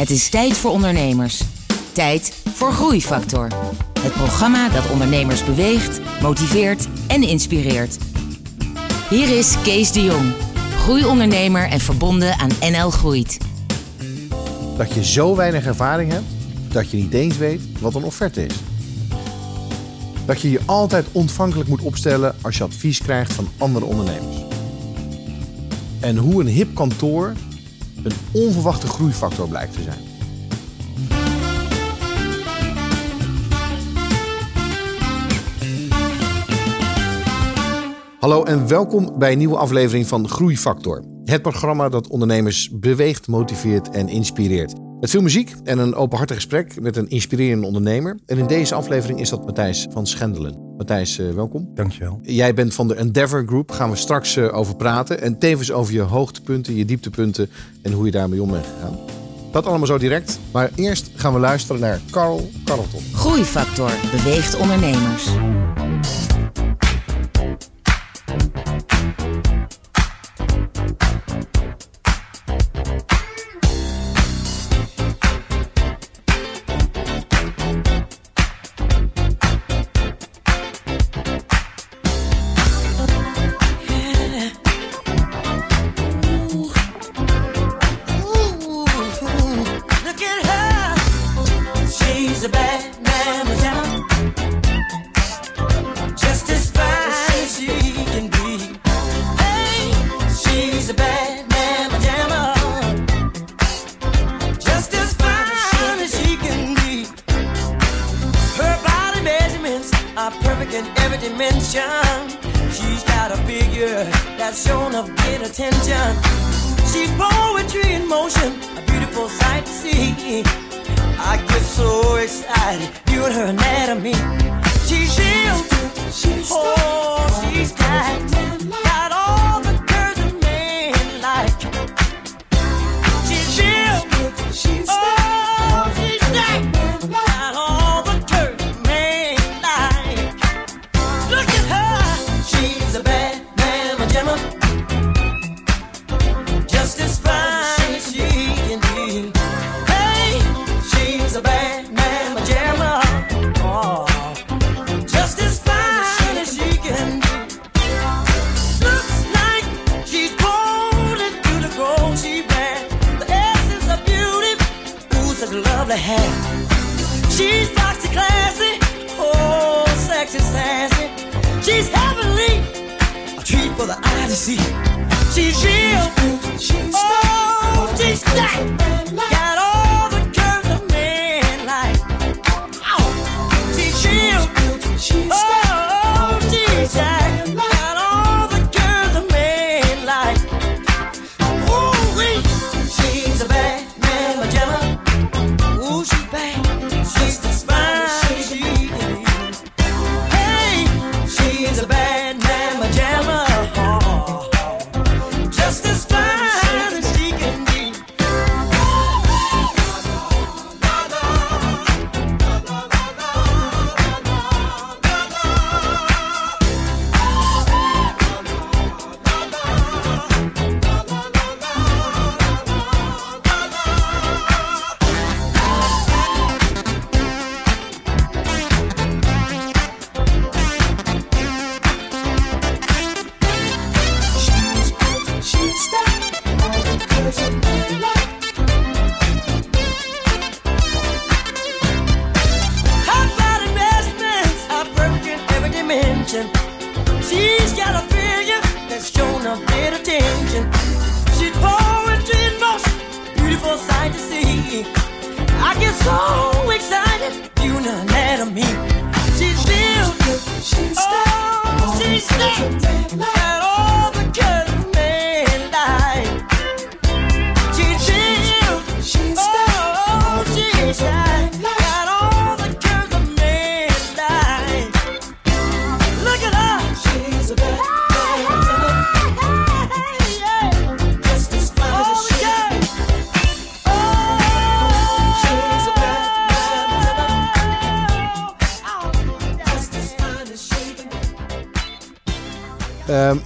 Het is tijd voor ondernemers. Tijd voor Groeifactor. Het programma dat ondernemers beweegt, motiveert en inspireert. Hier is Kees de Jong, groeiondernemer en verbonden aan NL Groeit. Dat je zo weinig ervaring hebt dat je niet eens weet wat een offerte is. Dat je je altijd ontvankelijk moet opstellen als je advies krijgt van andere ondernemers. En hoe een hip kantoor een onverwachte groeifactor blijkt te zijn. Hallo en welkom bij een nieuwe aflevering van Groeifactor. Het programma dat ondernemers beweegt, motiveert en inspireert. Met veel muziek en een openhartig gesprek met een inspirerende ondernemer. En in deze aflevering is dat Matthijs van Schendelen. Matthijs, eh, welkom. Dankjewel. Jij bent van de Endeavor Group. Gaan we straks eh, over praten. En tevens over je hoogtepunten, je dieptepunten en hoe je daarmee om bent gegaan. Dat allemaal zo direct. Maar eerst gaan we luisteren naar Carl Carlton. Groeifactor beweegt ondernemers.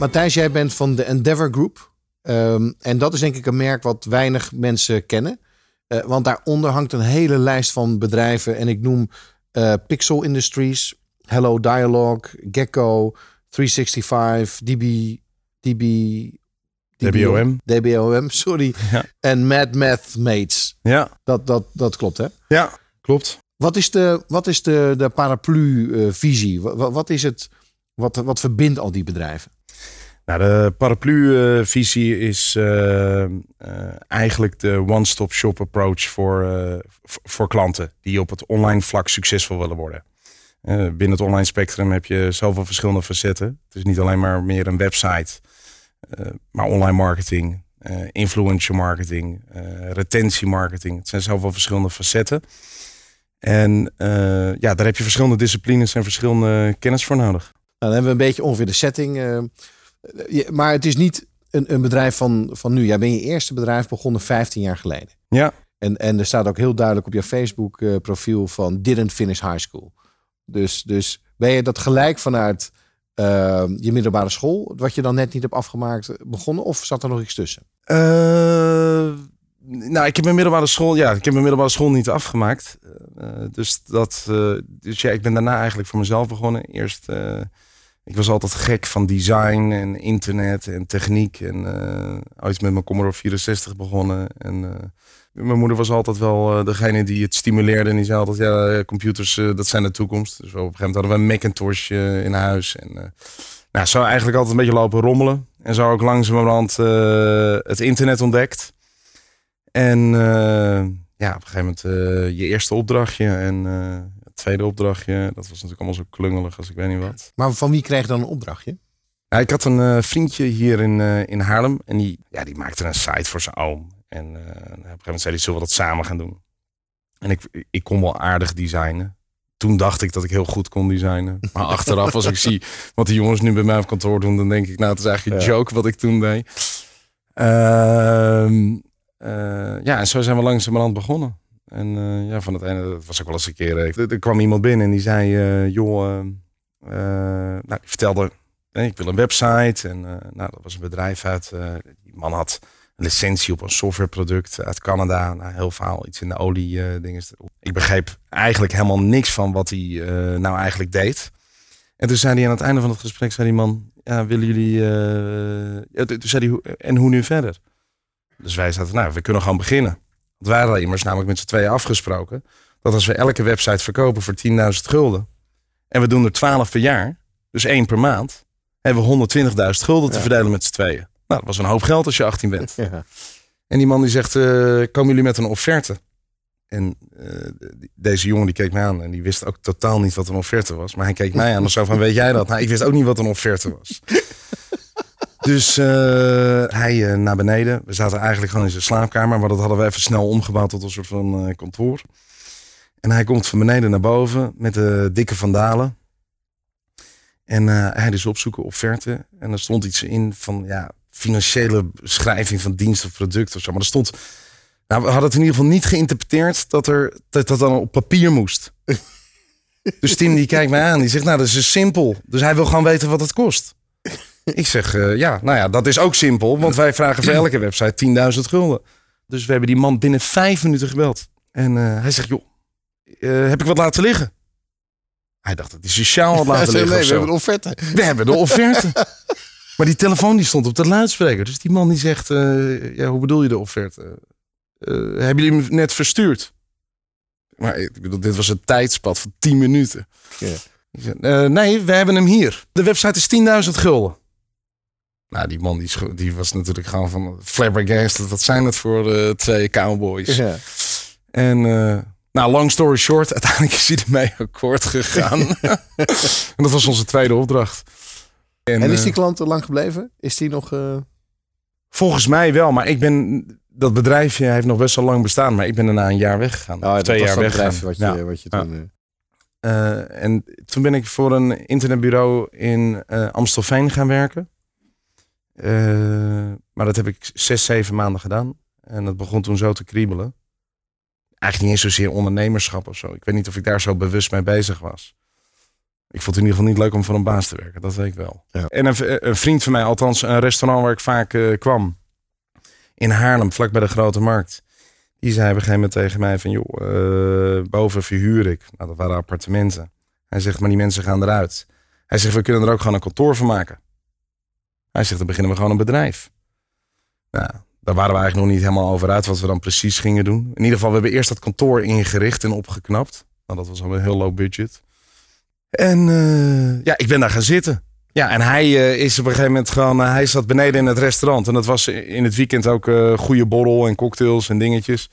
Matthijs, jij bent van de Endeavor Group. Ehm, en dat is denk ik een merk wat weinig mensen kennen. Eh, want daaronder hangt een hele lijst van bedrijven. En ik noem eh, Pixel Industries, Hello Dialog, Gecko, 365, DB, DB, DBOM. DBOM, sorry. En Mad Math Mates. Ja. Dat, dat, dat klopt, hè? Ja, klopt. Wat is de, wat is de, de paraplu-visie? Eh, wat, is het, wat, wat verbindt al die bedrijven? Nou, de paraplu-visie is eh, eh, eigenlijk de one-stop shop approach voor, eh, voor klanten die op het online vlak succesvol willen worden. Binnen het online spectrum heb je zoveel verschillende facetten. Het is niet alleen maar meer een website, maar online marketing, eh influencer marketing, eh retentiemarketing. Het zijn zoveel verschillende facetten. En ja, daar heb je verschillende disciplines en verschillende kennis voor nodig. Dan hebben we een beetje ongeveer de setting. eh, je- maar het is niet een, een bedrijf van, van nu. Jij bent je eerste bedrijf begonnen 15 jaar geleden. Ja, En, en er staat ook heel duidelijk op je Facebook eh, profiel van didn't finish high school. Dus, dus ben je dat gelijk vanuit eh, je middelbare school, wat je dan net niet hebt afgemaakt, begonnen? Of zat er nog iets tussen? Nou, ik heb mijn middelbare school, ja, ik heb mijn middelbare school niet afgemaakt. Dus dat, dus ja, ik ben daarna eigenlijk voor mezelf begonnen. Eerst, ik was altijd gek van design en internet en techniek. En eh ooit met mijn Commodore 64 begonnen. En eh, mijn moeder was altijd wel eh, degene die het stimuleerde. En die zei altijd, ja, computers, dat zijn de toekomst. Dus op een gegeven moment hadden we een Macintosh in huis. En nou, zo eigenlijk altijd een beetje lopen rommelen. En zo ook langzamerhand het internet ontdekt. En ja, op een gegeven moment je eerste opdrachtje en tweede opdrachtje. Dat was natuurlijk allemaal zo klungelig als ik weet niet wat. Maar van wie kreeg je dan een opdrachtje? Ja, ik had een eh, vriendje hier in, eh, in Haarlem. En die, ja, die maakte een site voor zijn oom. En eh, op een gegeven moment zei hij, zullen we dat samen gaan doen? En ik, ik kon wel aardig designen. Toen dacht ik dat ik heel goed kon designen. Maar achteraf, als ik zie wat die jongens nu bij mij op kantoor doen, dan denk ik, nou, het is eigenlijk een Ja. joke wat ik toen deed. Ehm, eh, ja, en zo zijn we langzamerhand begonnen. En eh, ja, van het ene, dat was ook wel eens een keer. eh, Er, kwam iemand binnen en die zei, eh, joh, eh, nou, die vertelde, ik wil een website. En nou, dat was een bedrijf uit, die man had een licentie op een softwareproduct uit Canada. Nou, heel verhaal, iets in de olie dingen. Ik begreep eigenlijk helemaal niks van wat hij nou eigenlijk deed. En toen zei hij aan het einde van het gesprek, zei die man, ja, willen jullie, toen zei hij, "Hoe- en hoe nu verder? Dus wij zaten, nou, we kunnen gewoon beginnen. Wij hadden immers namelijk met z'n tweeën afgesproken, dat als we elke website verkopen voor 10.000 gulden, en we doen er 12 per jaar, dus één per maand, hebben we 120.000 gulden te Ja. verdelen met z'n tweeën. Nou, dat was een hoop geld als je 18 bent. Ja. En die man die zegt, eh, komen jullie met een offerte? En eh, deze jongen die keek mij aan en die wist ook totaal niet wat een offerte was. Maar hij keek mij aan of zo van, weet jij dat? Nou, ik wist ook niet wat een offerte was. dus eh, hij eh, naar beneden. We zaten eigenlijk gewoon in zijn slaapkamer, maar dat hadden we even snel omgebouwd tot een soort van eh, kantoor. En hij komt van beneden naar boven met de dikke vandalen. En hij dus opzoeken offerte. En er stond iets in van ja, financiële beschrijving van dienst of product of zo. Maar er stond. Nou, we hadden het in ieder geval niet geïnterpreteerd dat er dat, dat dan op papier moest. dus Tim die kijkt mij aan. Die zegt, nou, dat is dus simpel. Dus hij wil gewoon weten wat het kost. Ik zeg, eh, ja, nou ja, dat is ook simpel. Want wij vragen voor elke website 10.000 gulden. Dus we hebben die man binnen vijf minuten gebeld. En eh, hij zegt, joh, eh, heb ik wat laten liggen? Hij dacht dat hij sociaal had laten zei, liggen nee, we hebben een offerte. We hebben de offerte. maar die telefoon die stond op de luidspreker. Dus die man die zegt, ja, hoe bedoel je de offerte? Hebben jullie hem net verstuurd? Maar ik bedoel, dit was een tijdspad van 10 minuten. Ja. Nee, we hebben hem hier. De website is 10.000 gulden. Nou, die man die, die was natuurlijk gewoon van flabbergasted. Wat zijn het voor eh, twee cowboys? Ja. En eh, nou, long story short, uiteindelijk is hij ermee akkoord gegaan. en dat was onze tweede opdracht. En is die eh, klant er lang gebleven? Is die nog... eh, volgens mij wel, maar ik ben dat bedrijfje heeft nog best wel lang bestaan, maar ik ben daarna een jaar weggegaan. Oh, ja, twee jaar dat weggegaan. wat je, Ja. wat je toen... en toen ben ik voor een internetbureau in eh, Amstelveen gaan werken. Eh, maar dat heb ik zes, zeven maanden gedaan. En dat begon toen zo te kriebelen. Eigenlijk niet eens zozeer ondernemerschap of zo. Ik weet niet of ik daar zo bewust mee bezig was. Ik vond het in ieder geval niet leuk om voor een baas te werken. Dat weet ik wel. Ja. En een, een vriend van mij, althans een restaurant waar ik vaak eh, kwam. In Haarlem, vlak bij de Grote Markt. Die zei op een gegeven moment tegen mij van, joh, eh, boven verhuur ik. Nou, dat waren appartementen. Hij zegt, maar die mensen gaan eruit. Hij zegt, we kunnen er ook gewoon een kantoor van maken. Hij zegt, dan beginnen we gewoon een bedrijf. Nou, daar waren we eigenlijk nog niet helemaal over uit wat we dan precies gingen doen. In ieder geval, we hebben eerst dat kantoor ingericht en opgeknapt. Nou, dat was al een heel low budget. En eh, ja, ik ben daar gaan zitten. Ja, en hij eh, is op een gegeven moment gewoon, eh, hij zat beneden in het restaurant. En dat was in het weekend ook goede borrel en cocktails en dingetjes.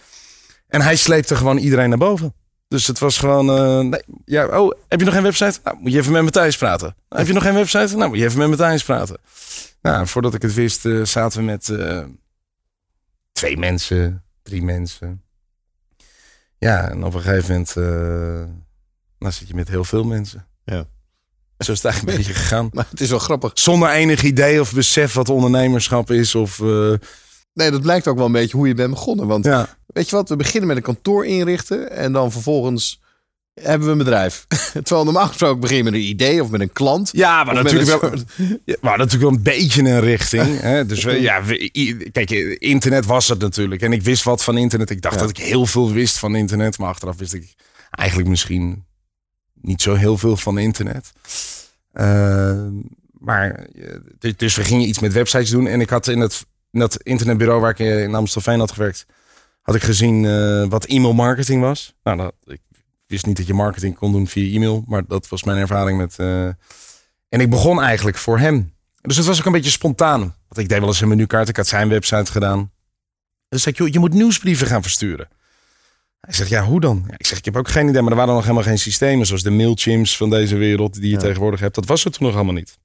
En hij sleepte gewoon iedereen naar boven. Dus het was gewoon, eh, nee, ja, oh, heb je nog geen website? Nou, moet je even met Matthijs praten. heb je nog geen website? Nou, moet je even met Matthijs praten. Nou, voordat ik het wist, eh, zaten we met eh, twee mensen, drie mensen. Ja, en op een gegeven moment, dan zit je met heel veel mensen. Ja. Zo is het eigenlijk een beetje gegaan. Maar het is wel grappig. Zonder enig idee of besef wat ondernemerschap is. Of, Nee, dat blijkt ook wel een beetje hoe je bent begonnen. Want ja. weet je wat, we beginnen met een kantoor inrichten. En dan vervolgens hebben we een bedrijf. Terwijl normaal gesproken begin je met een idee of met een klant. Ja, maar natuurlijk een wel, maar natuurlijk wel een beetje een richting. Hè? Dus we, ja, we- kijk, internet was het natuurlijk. En ik wist wat van internet. Ik dacht Ja. dat ik heel veel wist van internet. Maar achteraf wist ik eigenlijk misschien niet zo heel veel van internet. Eh, maar eh, dus we gingen iets met websites doen. En ik had in het, in dat internetbureau waar ik eh, in Amstelveen had gewerkt, had ik gezien eh, wat e-mail marketing was. Nou, dat, ik wist niet dat je marketing kon doen via e-mail, maar dat was mijn ervaring met. eh, en ik begon eigenlijk voor hem. Dus het was ook een beetje spontaan. Want ik deed wel eens een menukaart. Ik had zijn website gedaan. Dus zei ik, joh, je moet nieuwsbrieven gaan versturen. Hij zegt, ja, hoe dan? Ja, ik zeg, ik heb ook geen idee. Maar er waren nog helemaal geen systemen zoals de Mailchimps van deze wereld die je Ja. tegenwoordig hebt. Dat was er toen nog allemaal niet.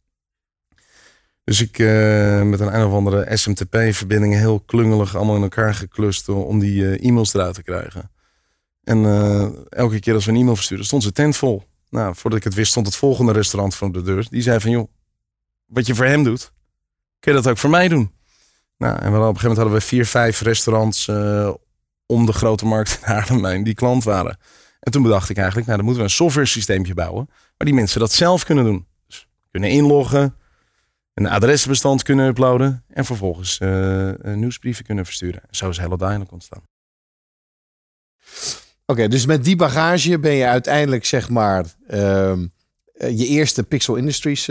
Dus ik eh, met een, een of andere SMTP-verbindingen heel klungelig allemaal in elkaar geklust om die eh, e-mails eruit te krijgen. En eh, elke keer als we een e-mail verstuurden, stond zijn tent vol. Nou, voordat ik het wist, stond het volgende restaurant voor de deur. Die zei van, joh, wat je voor hem doet, kun je dat ook voor mij doen? Nou, en we op een gegeven moment hadden we vier, vijf restaurants om de grote markt in Haarlem die klant waren. En toen bedacht ik eigenlijk, nou, dan moeten we een software systeempje bouwen, waar die mensen dat zelf kunnen doen. Dus kunnen inloggen, een adresbestand kunnen uploaden en vervolgens eh, eh, nieuwsbrieven kunnen versturen. Zo is Hello Dialog ontstaan. Oké, dus met die bagage ben je uiteindelijk zeg maar ehm, eh, je eerste Pixel Industries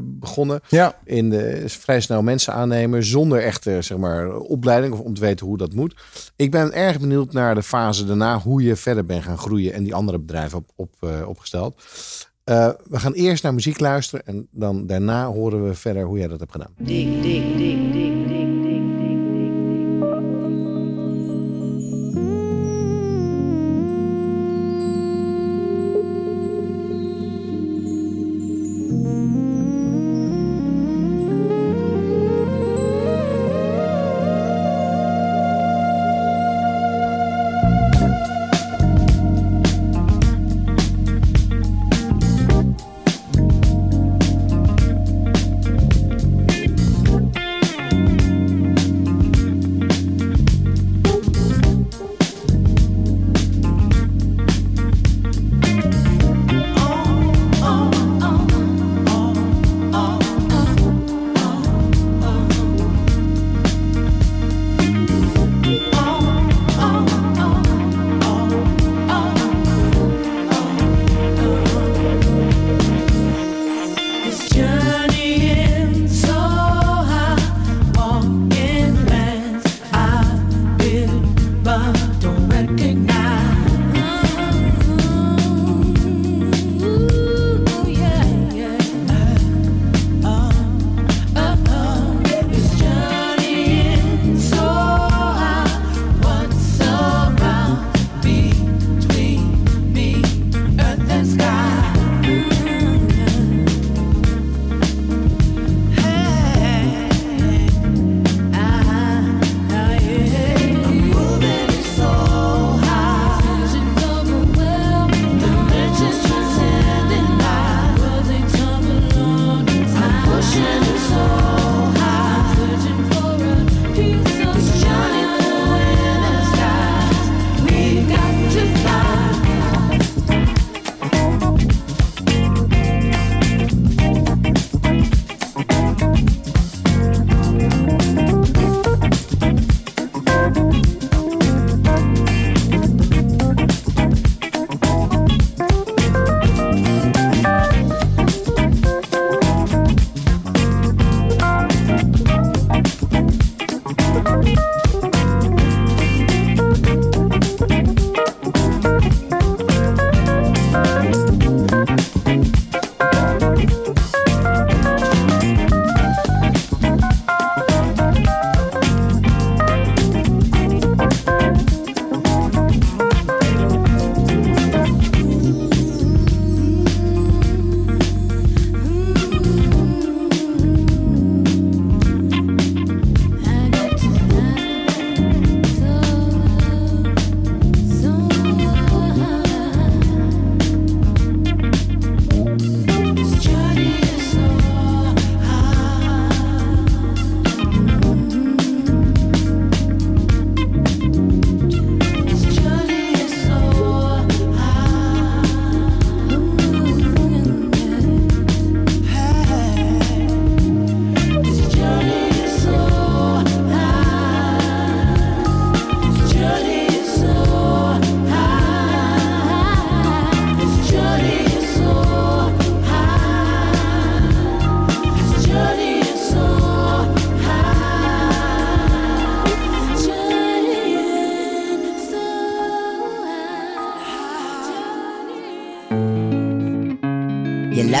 begonnen. Ja, In de, vrij snel mensen aannemen zonder echte zeg maar, opleiding of om te weten hoe dat moet. Ik ben erg benieuwd naar de fase daarna, hoe je verder bent gaan groeien en die andere bedrijven op, op, opgesteld. Eh, we gaan eerst naar muziek luisteren en dan daarna horen we verder hoe jij dat hebt gedaan. Thank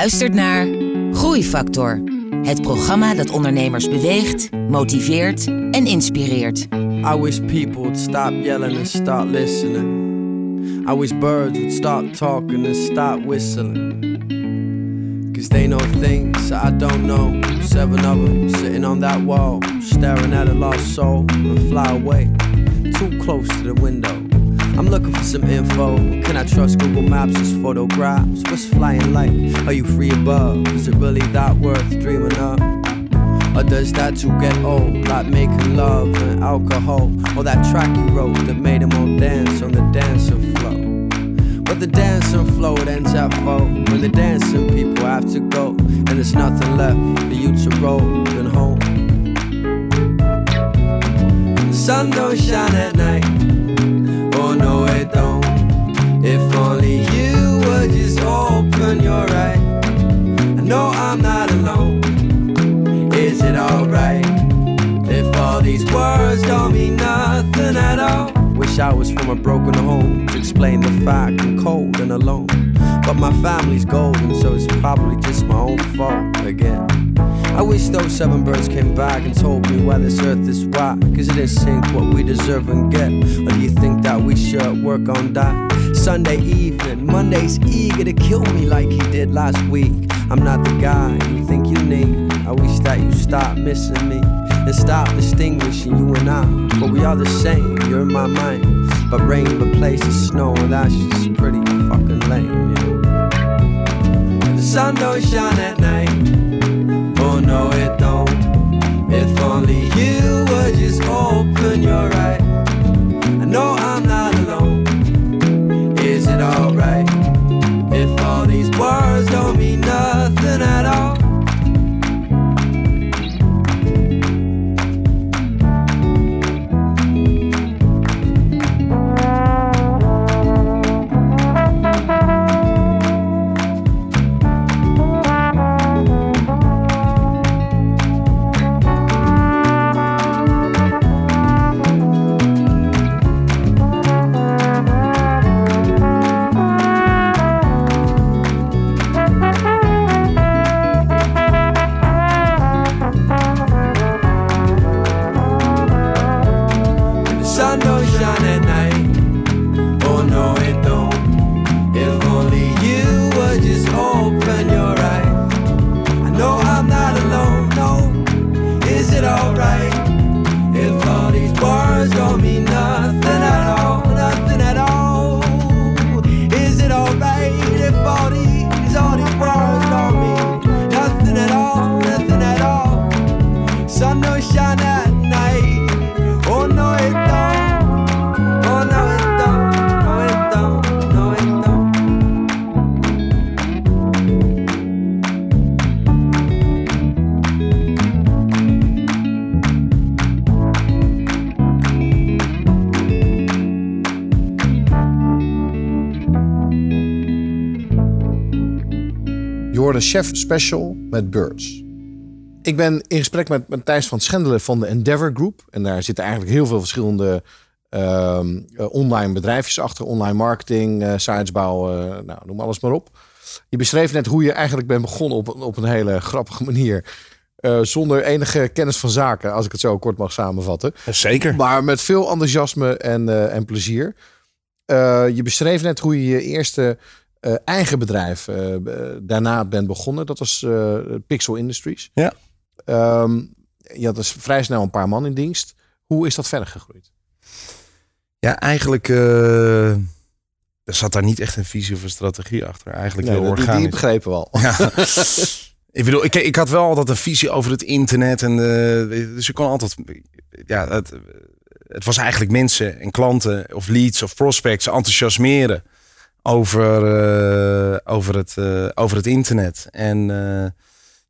luistert naar Groeifactor. Het programma dat ondernemers beweegt, motiveert en inspireert. I wish people would stop yelling and start listening. I wish birds would stop talking and stop whistling. Cause they know things I don't know. Seven of them sitting on that wall, staring at a lost soul and fly away. Too close to the window. Looking for some info. Can I trust Google Maps as photographs? What's flying like? Are you free above? Is it really that worth dreaming of? Or does that too get old? Like making love and alcohol? Or that track you wrote that made them all dance on the dancing floor? But the dancing floor ends at four When the dancing people have to go And there's nothing left for you to roll and home The sun don't shine at night If only you would just open your eyes I know I'm not alone Is it alright If all these words don't mean nothing at all Wish I was from a broken home to explain the fact I'm cold and alone. But my family's golden, so it's probably just my own fault again. I wish those seven birds came back and told me why this earth is right. Cause it sink what we deserve and get. Or do you think that we should work on that? Sunday evening, Monday's eager to kill me like he did last week. I'm not the guy you think you need. I wish that you stop missing me and stop distinguishing you and I. But we are the same, you're in my mind. But rain replaces snow, and that's just pretty fucking lame, yeah. The sun don't shine at night. Oh no, it don't. If only you would just open your eyes. Chef Special met Birds. Ik ben in gesprek met Matthijs van Schendelen van de Endeavor Group. En daar zitten eigenlijk heel veel verschillende ehm, eh, online bedrijfjes achter. Online marketing, eh sites bouwen, eh, nou, noem alles maar op. Je beschreef net hoe je eigenlijk bent begonnen op, een- op een hele grappige manier. Zonder enige kennis van zaken, als ik het zo kort mag samenvatten. Zeker. Maar met veel enthousiasme en, en plezier. Je beschreef net hoe je je eerste eh, eigen bedrijf eh, b- daarna bent begonnen. Dat was eh, Pixel Industries. Ja. Ehm, je had dus vrij snel een paar man in dienst. Hoe is dat verder gegroeid? Ja, eigenlijk eh, er zat daar niet echt een visie of een strategie achter. Eigenlijk heel die, die organisch. begrepen we al. Ja. ik bedoel, ik, ik had wel altijd een visie over het internet. En, eh, dus ik kon altijd... Ja, het, het was eigenlijk mensen en klanten of leads of prospects enthousiasmeren over, eh, over, het, eh, over het internet. En eh,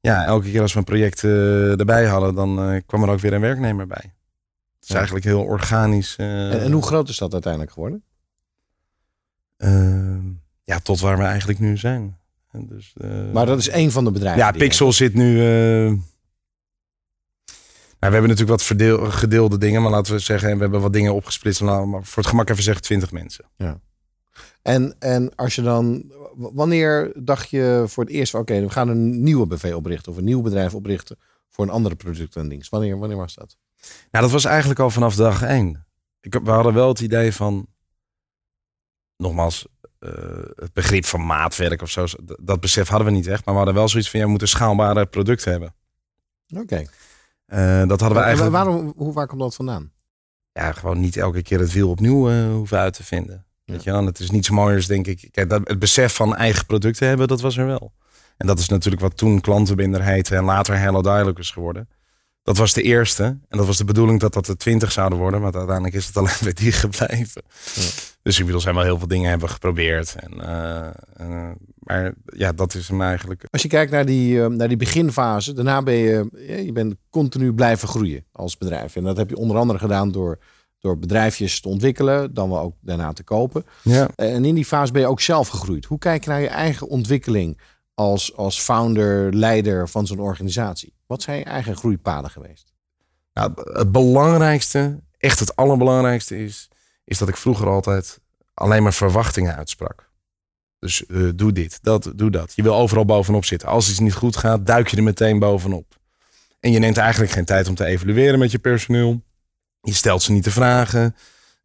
ja, elke keer als we een project erbij hadden, dan kwam er ook weer een werknemer bij. Het is Ja. eigenlijk heel organisch. En, en hoe groot is dat uiteindelijk geworden? Ehm, ja, tot waar we eigenlijk nu zijn. En Dus, Maar dat is één van de bedrijven. ja, je Pixel zit nu. nou, we hebben natuurlijk wat verdeel, gedeelde dingen, maar laten we zeggen, we hebben wat dingen opgesplitst. Maar voor het gemak even zeggen 20 mensen. En, en als je dan, wanneer dacht je voor het eerst van oké, we gaan een nieuwe BV oprichten of een nieuw bedrijf oprichten voor een andere product en dienst? Wanneer, wanneer was dat? Nou, dat was eigenlijk al vanaf dag één. Ik, we hadden wel het idee van, nogmaals, eh, het begrip van maatwerk of zo, dat, besef hadden we niet echt. Maar we hadden wel zoiets van, ja, we moeten schaalbare producten hebben. Oké. Eh, dat hadden we eigenlijk... Waarom, hoe, waar komt dat vandaan? ja, gewoon niet elke keer het wiel opnieuw eh, hoeven uit te vinden. Weet je wel? En het is niets mooiers, denk ik. Kijk, dat, het besef van eigen producten hebben, dat was er wel. En dat is natuurlijk wat toen klantenbinder heette en later Hello Dialogue is geworden. Dat was de eerste. En dat was de bedoeling dat dat de twintig zouden worden. Maar uiteindelijk is het alleen bij die gebleven. Dus inmiddels zijn wel heel veel dingen hebben we geprobeerd. En, eh, eh, maar ja, dat is hem eigenlijk. Als je kijkt naar die, eh, naar die beginfase, daarna ben je, je bent continu blijven groeien als bedrijf. En dat heb je onder andere gedaan door, door bedrijfjes te ontwikkelen, dan wel ook daarna te kopen. Ja. En in die fase ben je ook zelf gegroeid. Hoe kijk je naar je eigen ontwikkeling als, als founder, leider van zo'n organisatie? Wat zijn je eigen groeipaden geweest? Nou, het belangrijkste, echt het allerbelangrijkste is, is dat ik vroeger altijd alleen maar verwachtingen uitsprak. Dus eh, doe dit, dat, doe dat. Je wil overal bovenop zitten. Als iets niet goed gaat, duik je er meteen bovenop. En je neemt eigenlijk geen tijd om te evalueren met je personeel. Je stelt ze niet de vragen.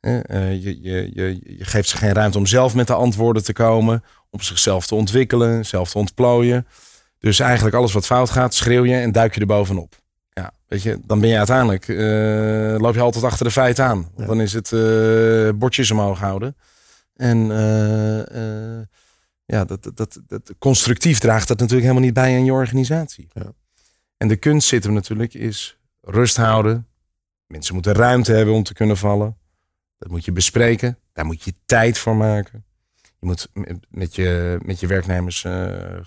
Eh, je, je, je, je geeft ze geen ruimte om zelf met de antwoorden te komen. Om zichzelf te ontwikkelen, zelf te ontplooien. Dus eigenlijk alles wat fout gaat, schreeuw je en duik je er bovenop. Ja, weet je, dan ben je uiteindelijk, eh, loop je altijd achter de feiten aan. Dan is het eh, bordjes omhoog houden. En ja, dat, dat, dat, dat, constructief draagt dat natuurlijk helemaal niet bij aan je organisatie. Ja. En de kunst zit hem natuurlijk is rust houden. Mensen moeten ruimte hebben om te kunnen vallen. Dat moet je bespreken. Daar moet je tijd voor maken. Je moet met- je, met je werknemers eh, eh,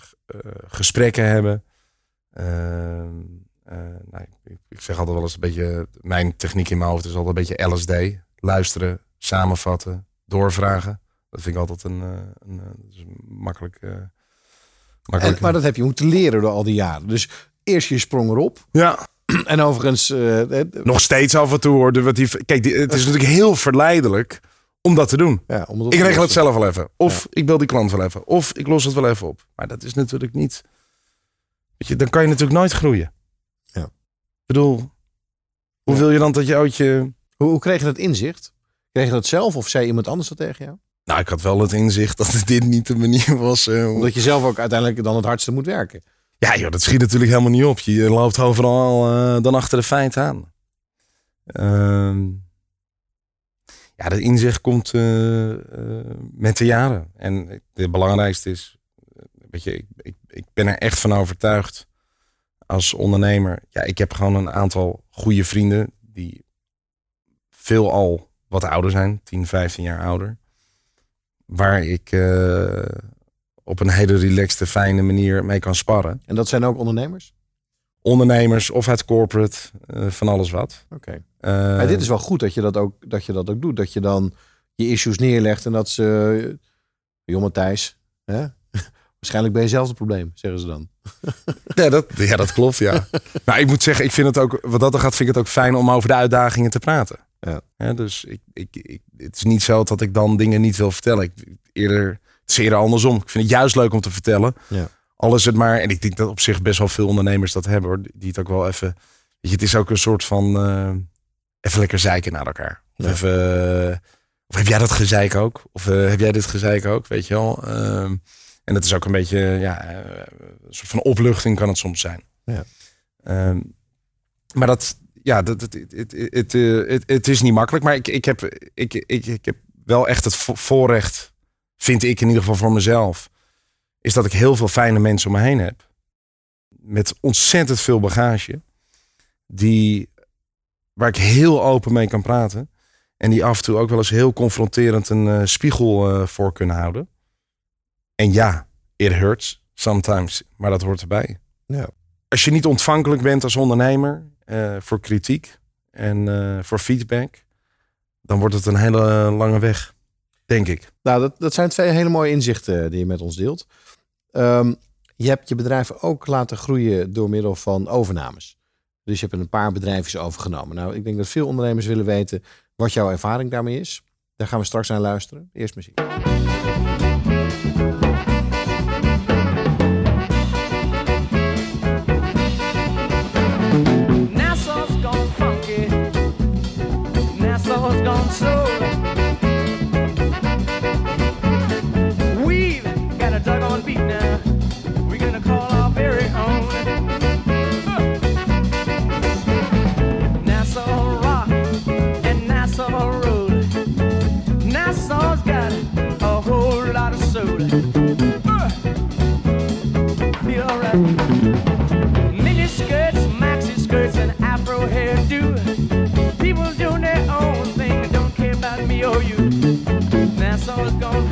gesprekken hebben. Ehm, eh, nou, ik, ik zeg altijd wel eens een beetje... Mijn techniek in mijn hoofd is altijd een beetje LSD. Luisteren, samenvatten, doorvragen. Dat vind ik altijd een, een, een makkelijk... En, makkelijk maar dat heb je moeten leren door al die jaren. Dus eerst je sprong erop. ja, En overigens, eh, het- nog steeds af en toe hoor. de- Wat die, kijk, die, het is natuurlijk heel verleidelijk om dat te doen. ja, om Ik regel het zelf wel even. Of ik bel die klant wel even. Of ik los het wel even op. Maar dat is natuurlijk niet. Weet je, dan kan je natuurlijk nooit groeien. Ja. Ik bedoel, hoe wil je dan dat je ooit je. Hoe, hoe kreeg je dat inzicht? Kreeg je dat zelf of zei iemand anders dat tegen jou? Nou, ik had wel het inzicht dat dit niet de manier was. eh, om- Omdat je zelf ook uiteindelijk dan het hardste moet werken. Ja, joh, dat schiet natuurlijk helemaal niet op. Je loopt overal eh, dan achter de feiten aan. Ehm, ja, dat inzicht komt eh, eh, met de jaren. En het belangrijkste is, weet je, ik, ik, ik ben er echt van overtuigd als ondernemer. Ja, ik heb gewoon een aantal goede vrienden die veel al wat ouder zijn, 10, 15 jaar ouder. Waar ik op een hele relaxte, fijne manier mee kan sparren En dat zijn ook ondernemers? ondernemers of uit corporate, eh, van alles wat. Oké. Eh, Maar dit is wel goed dat je dat, ook, dat je dat ook doet. Dat je dan je issues neerlegt en dat ze... Jonge Thijs, hè? waarschijnlijk ben je zelf het probleem, zeggen ze dan. ja, dat, ja, dat klopt, ja. nou, ik moet zeggen, ik vind het ook, wat dat er gaat, vind ik het ook fijn om over de uitdagingen te praten. Ja. dus ik, ik, ik, het is niet zo dat ik dan dingen niet wil vertellen. Ik, eerder, eerder andersom. Ik vind het juist leuk om te vertellen. Ja. Al is het maar, en ik denk dat op zich best wel veel ondernemers dat hebben hoor, die het ook wel even, weet je, het is ook een soort van, eh, even lekker zeiken naar elkaar. Of Ja. even, of heb jij dat gezeik ook? Of eh, heb jij dit gezeik ook, weet je wel? Ehm, en het is ook een beetje, ja, eh, een soort van opluchting kan het soms zijn. Ja. Ehm, maar dat, ja, dat, het, het, het, het, het, is niet makkelijk. Maar ik, ik, heb, ik, ik, ik heb wel echt het vo- voorrecht, vind ik in ieder geval voor mezelf, is dat ik heel veel fijne mensen om me heen heb. Met ontzettend veel bagage. Die, waar ik heel open mee kan praten. En die af en toe ook wel eens heel confronterend een eh, spiegel eh, voor kunnen houden. En ja, it hurts sometimes, maar dat hoort erbij. Ja. Als je niet ontvankelijk bent als ondernemer eh, voor kritiek en voor feedback, dan wordt het een hele lange weg, Denk ik. Nou, dat, dat zijn twee hele mooie inzichten eh, die je met ons deelt. Ehm, je hebt je bedrijf ook laten groeien door middel van overnames. Dus je hebt een paar bedrijfjes overgenomen. Nou, ik denk dat veel ondernemers willen weten wat jouw ervaring daarmee is. Daar gaan we straks naar luisteren. Eerst muziek. Mini skirts, maxi skirts, and afro hairdo. People doing their own thing, don't care about me or you. That's all it's gonna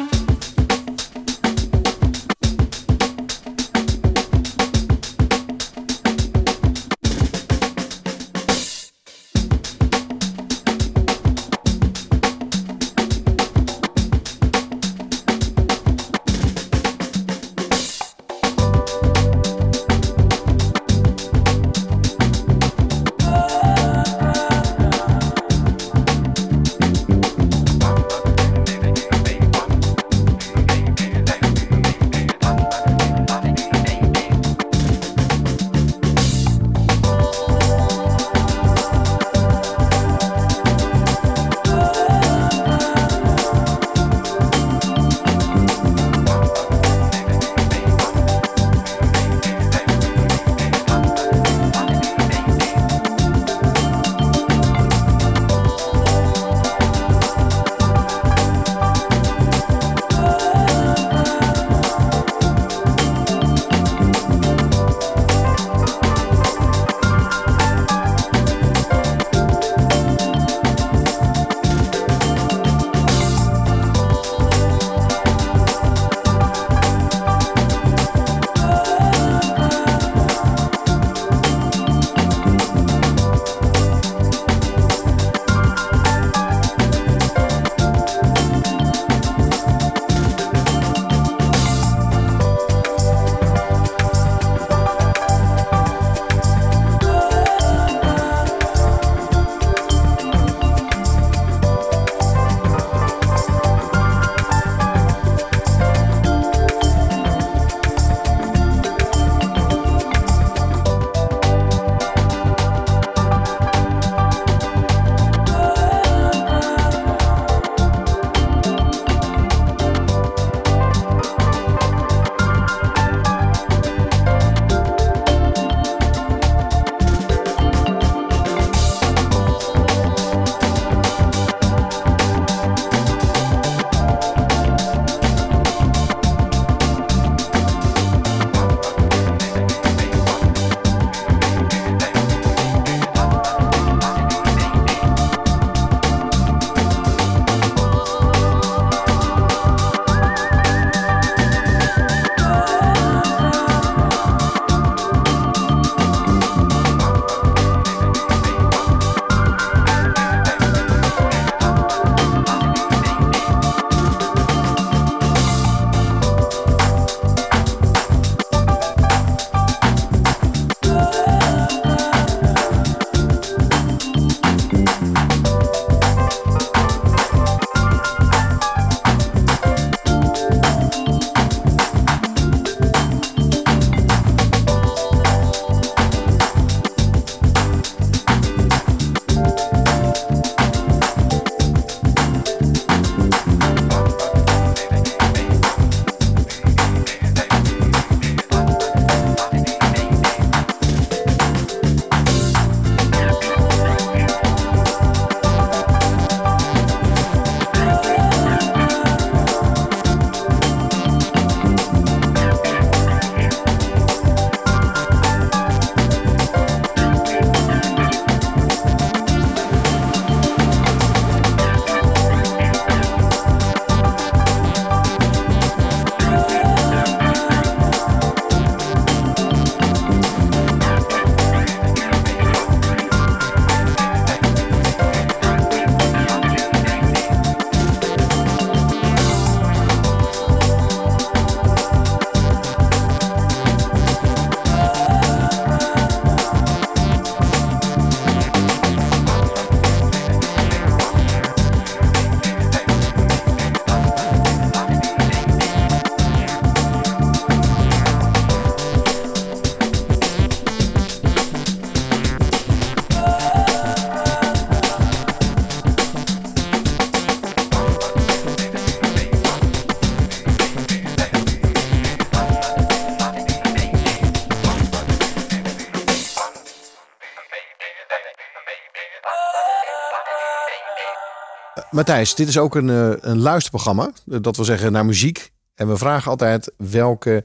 Matthijs, dit is ook een, eh, een luisterprogramma. Dat wil zeggen naar muziek. En we vragen altijd welke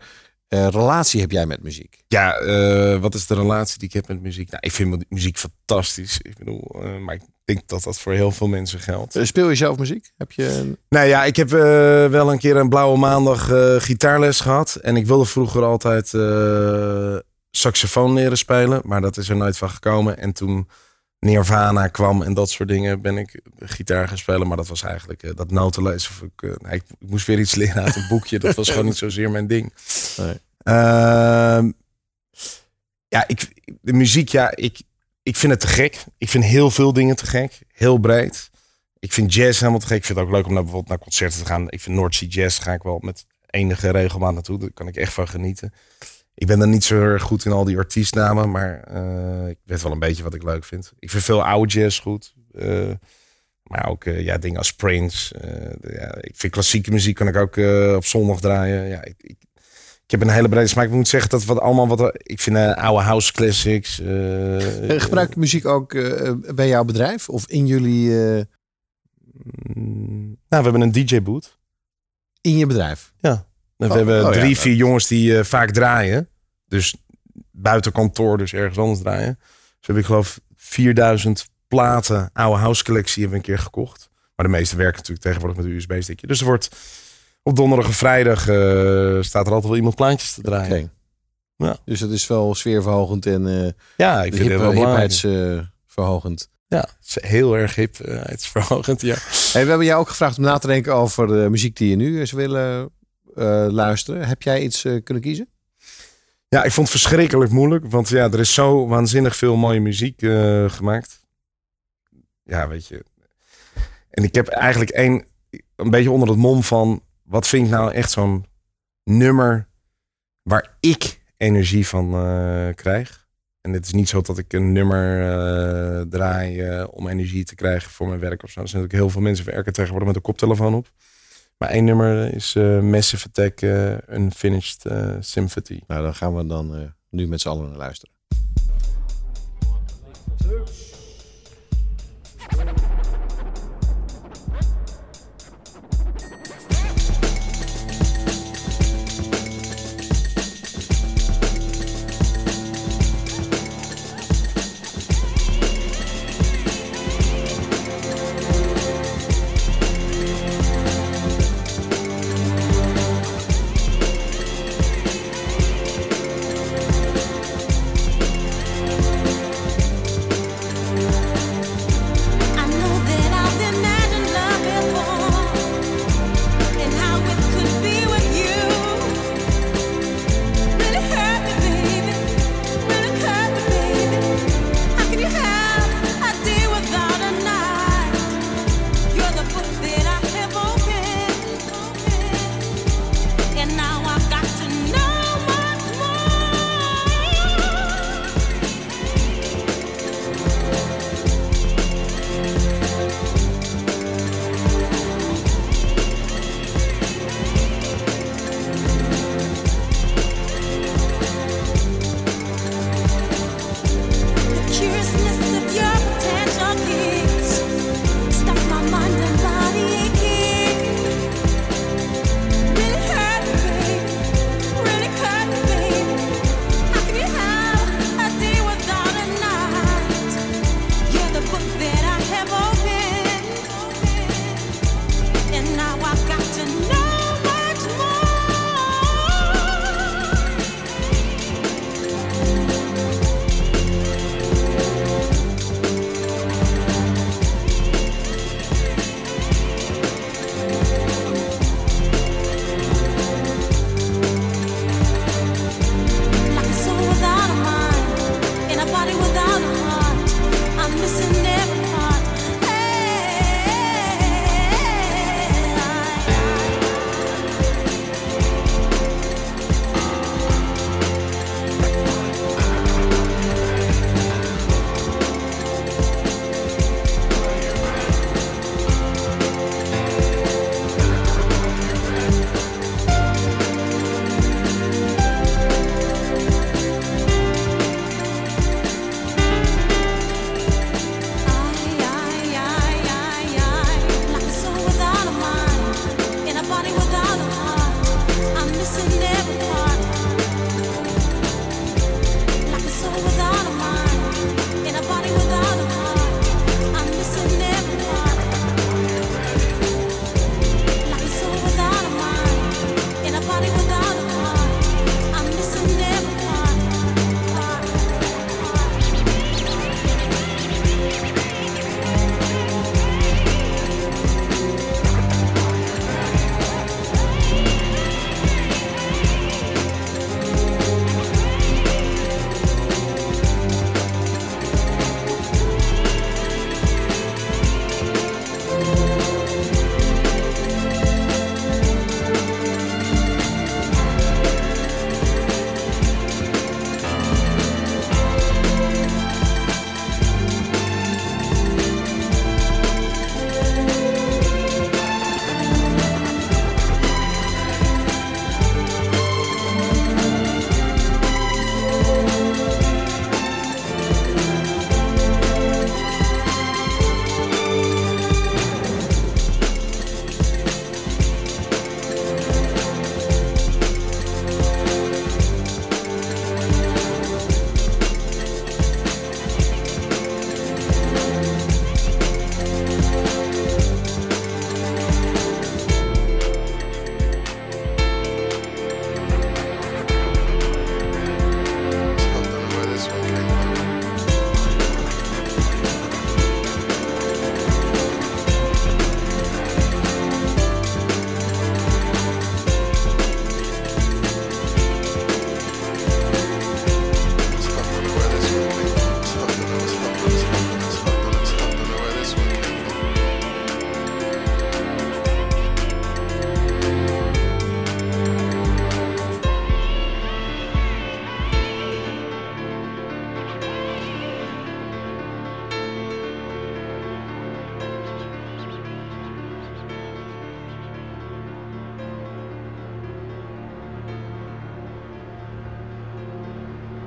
eh, relatie heb jij met muziek? Ja, eh, wat is de relatie die ik heb met muziek? Nou, ik vind mu- muziek fantastisch. Ik bedoel, maar ik denk dat dat voor heel veel mensen geldt. Speel je zelf muziek? Heb je. Nou ja, ik heb wel een keer een blauwe maandag gitaarles gehad. En ik wilde vroeger altijd saxofoon leren spelen. Maar dat is er nooit van gekomen. En toen Nirvana kwam en dat soort dingen, ben ik gitaar gaan spelen. Maar dat was eigenlijk eh, dat notenlezen. Of ik, eh, nee, ik, ik moest weer iets leren uit een boekje. Dat was gewoon niet zozeer mijn ding. Nee. Ehm, ja, ik, de muziek, ja, ik, ik vind het te gek. Ik vind heel veel dingen te gek. Heel breed. Ik vind jazz helemaal te gek. Ik vind het ook leuk om naar, bijvoorbeeld naar concerten te gaan. Ik vind North Sea Jazz ga ik wel met enige regelmaat naartoe. Daar kan ik echt van genieten. Ik ben dan niet zo erg goed in al die artiestnamen, maar eh, ik weet wel een beetje wat ik leuk vind. Ik vind veel oude jazz goed. eh, maar ook eh, ja, dingen als Prince. de- ja, ik vind klassieke muziek kan ik ook op zondag draaien. Ja, ik, ik, ik heb een hele brede smaak. Ik moet zeggen dat wat allemaal wat ik vind oude house classics. Gebruik je muziek ook bij jouw bedrijf? Of in jullie... nou, we hebben een DJ boot. in je bedrijf? We Oh, hebben oh drie, ja. vier jongens die eh, vaak draaien. Dus buiten kantoor, dus ergens anders draaien. Dus heb ik geloof 4000 platen oude house collectie hebben we een keer gekocht. Maar de meeste werken natuurlijk tegenwoordig met een USB-stickje. Dus er wordt op donderdag en vrijdag eh, staat er altijd wel iemand plaatjes te draaien. Ja. Dus het is wel sfeerverhogend en eh Ja, ik vind het hip, hipheidsverhogend. Ja, het is heel erg hip. het is verhogend, ja. Hey, we hebben jou ook gevraagd om na te denken over de muziek die je nu eens willen luisteren. Heb jij iets eh, kunnen kiezen? Ja, ik vond het verschrikkelijk moeilijk. Want ja, er is zo waanzinnig veel mooie muziek eh, gemaakt. Ja, weet je. En ik heb eigenlijk één, een beetje onder het mom van... wat vind ik nou echt zo'n nummer waar ik energie van eh, krijg. En het is niet zo dat ik een nummer eh, draai eh, om energie te krijgen voor mijn werk of zo. Er zijn natuurlijk heel veel mensen werken tegenwoordig met een koptelefoon op. Maar één nummer is eh, Massive Attack eh, Unfinished eh, Symphony. Nou, dan gaan we dan nu met z'n allen naar luisteren.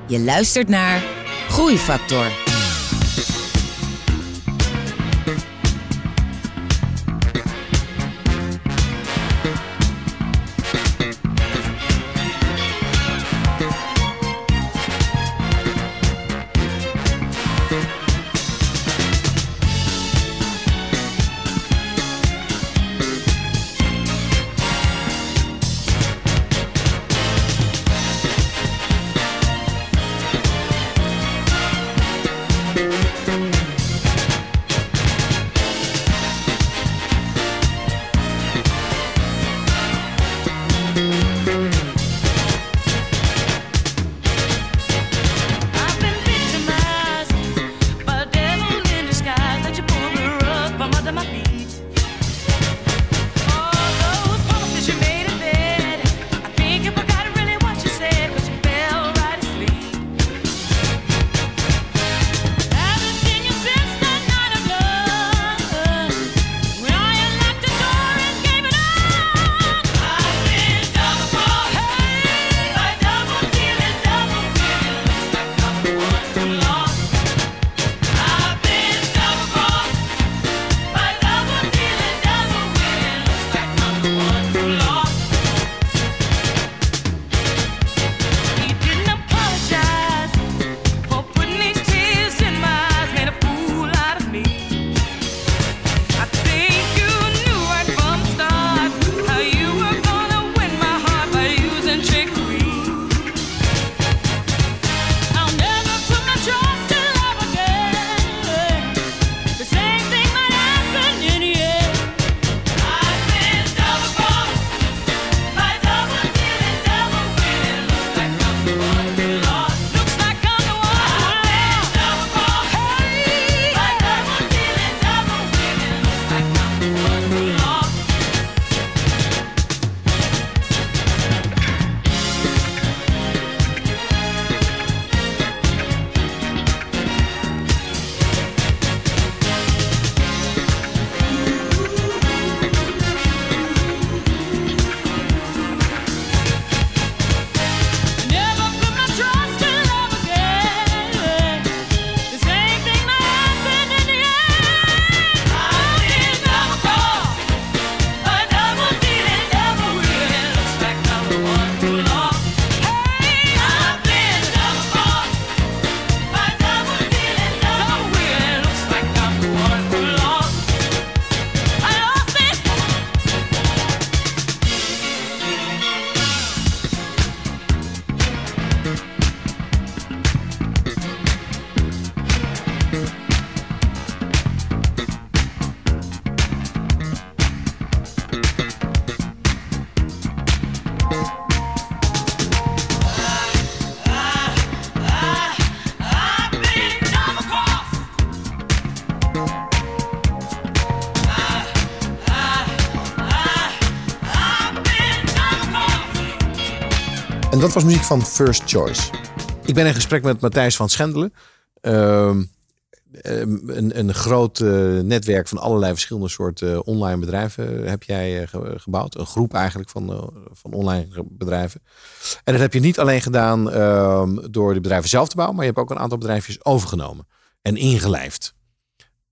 Je luistert naar Groeifactor. Was muziek van First Choice. Ik ben in gesprek met Matthijs van Schendelen. Ehm, ehm, een, een groot eh, netwerk van allerlei verschillende soorten online bedrijven heb jij eh, ge- gebouwd. Een groep eigenlijk van, eh, van online bedrijven. En dat heb je niet alleen gedaan ehm, door de bedrijven zelf te bouwen, maar je hebt ook een aantal bedrijfjes overgenomen en ingelijfd.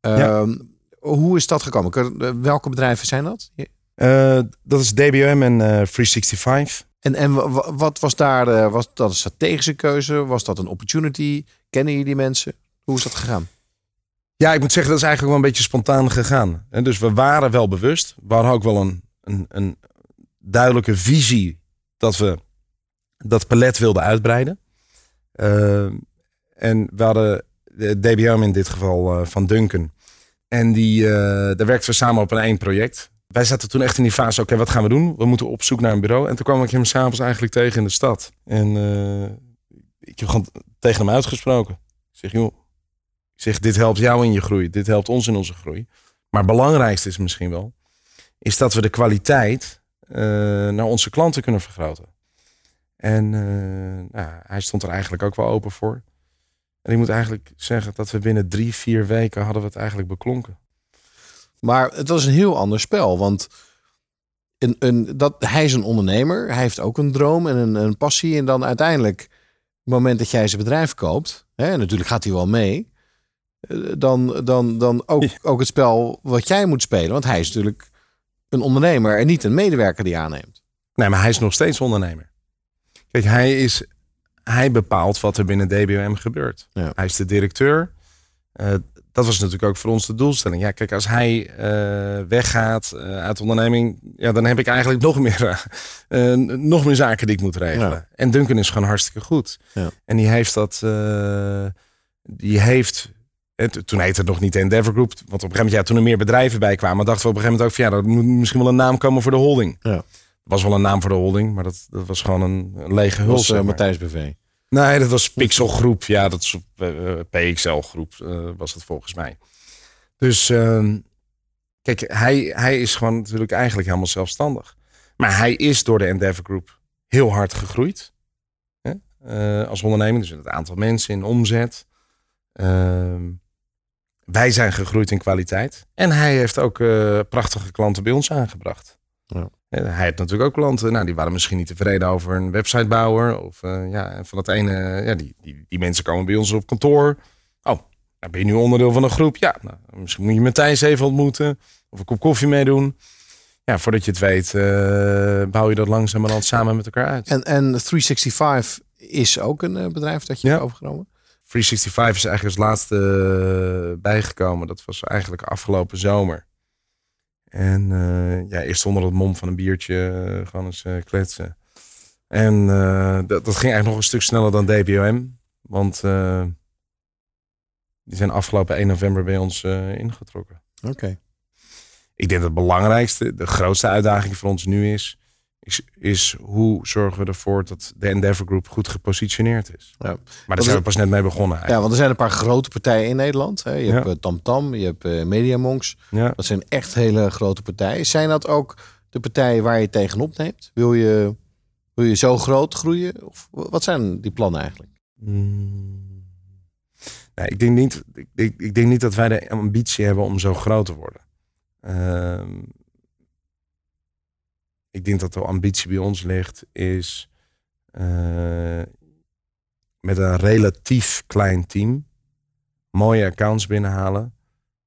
Ehm, Hoe is dat gekomen? Eh, Welke bedrijven zijn dat? Eh, dat is DBM en eh 365. En, en wa- wa- wat was daar? eh, was dat een strategische keuze? Was dat een opportunity? Kennen jullie die mensen? Hoe is dat gegaan? Ja, ik moet zeggen, dat is eigenlijk wel een beetje spontaan gegaan. En dus we waren wel bewust. We hadden ook wel een, een, een duidelijke visie dat we dat palet wilden uitbreiden. Ehm, en we hadden de DBM in dit geval eh, van Duncan. En die, eh, daar werkten we samen op een één project. Wij zaten toen echt in die fase, oké, wat gaan we doen? We moeten op zoek naar een bureau. En toen kwam ik hem s'avonds eigenlijk tegen in de stad. En eh, ik heb gewoon tegen hem uitgesproken. Ik zeg, joh, ik zeg, dit helpt jou in je groei. Dit helpt ons in onze groei. Maar het belangrijkste is misschien wel, is dat we de kwaliteit eh, naar onze klanten kunnen vergroten. En eh, nou, hij stond er eigenlijk ook wel open voor. En ik moet eigenlijk zeggen dat we binnen drie, vier weken hadden we het eigenlijk beklonken. Maar het was een heel ander spel. Want een, een, dat, hij is een ondernemer. Hij heeft ook een droom en een, een passie. En dan uiteindelijk moment dat jij zijn bedrijf koopt, hè, en natuurlijk gaat hij wel mee, eh, dan, dan, dan ook, ook het spel wat jij moet spelen. Want hij is natuurlijk een ondernemer en niet een medewerker die aanneemt. Nee, maar hij is nog steeds ondernemer. Kijk, hij, is, hij bepaalt wat er binnen DBOM gebeurt. Ja. Hij is de directeur. Eh, dat was natuurlijk ook voor ons de doelstelling. Ja, kijk, als hij eh, weggaat eh, uit de onderneming, ja, dan heb ik eigenlijk nog meer, eh, nog meer zaken die ik moet regelen. Ja. En Duncan is gewoon hartstikke goed. Ja. En die heeft dat, die heeft, eh, t- toen heette het nog niet de Endeavor Group, want op een gegeven moment, ja, toen er meer bedrijven bij kwamen, dachten we op een gegeven moment ook van, ja, er moet misschien wel een naam komen voor de holding. Ja. Er was wel een naam voor de holding, maar dat, dat was gewoon een, een lege maar. Matthijs BV. Nee, dat was Pixel Groep. Ja, dat is op eh, PXL Groep eh, was het volgens mij. Dus ehm, kijk, hij, hij is gewoon natuurlijk eigenlijk helemaal zelfstandig. Maar hij is door de Endeavor Group heel hard gegroeid. Hè? Eh, als onderneming, dus het aantal mensen, in omzet. Ehm, wij zijn gegroeid in kwaliteit. En hij heeft ook prachtige klanten bij ons aangebracht. Ja. Hij heeft natuurlijk ook klanten, nou, die waren misschien niet tevreden over een websitebouwer. Of eh, ja, van het ene, ja, die, die, die mensen komen bij ons op kantoor. Oh, nou ben je nu onderdeel van een groep? Ja, nou, misschien moet je Matthijs even ontmoeten. Of een kop koffie meedoen. Ja, voordat je het weet, eh, bouw je dat langzamerhand samen met elkaar uit. En, en 365 is ook een eh, bedrijf dat je Ja. hebt overgenomen. 365 is eigenlijk als laatste bijgekomen. Dat was eigenlijk afgelopen zomer. En eh, ja, eerst onder het mom van een biertje eh, gewoon eens eh, kletsen. En dat, dat ging eigenlijk nog een stuk sneller dan DBOM. Want die zijn afgelopen 1 november bij ons ingetrokken. Oké. Ik denk dat het belangrijkste, de grootste uitdaging voor ons nu is, is, is hoe zorgen we ervoor dat de Endeavor Group goed gepositioneerd is. Ja. Maar daar zijn we pas net mee begonnen. Ja, want er zijn een paar grote partijen in Nederland. Hè. Je Ja. hebt eh, TamTam, je hebt eh, Mediamonks. Ja. Dat zijn echt hele grote partijen. Zijn dat ook de partijen waar je tegenop neemt? Wil je, wil je zo groot groeien? Of wat zijn die plannen eigenlijk? Mm. Nee, ik denk, niet, ik, ik, ik denk niet dat wij de ambitie hebben om zo groot te worden. Ehm, ik denk dat de ambitie bij ons ligt, is eh, met een relatief klein team mooie accounts binnenhalen.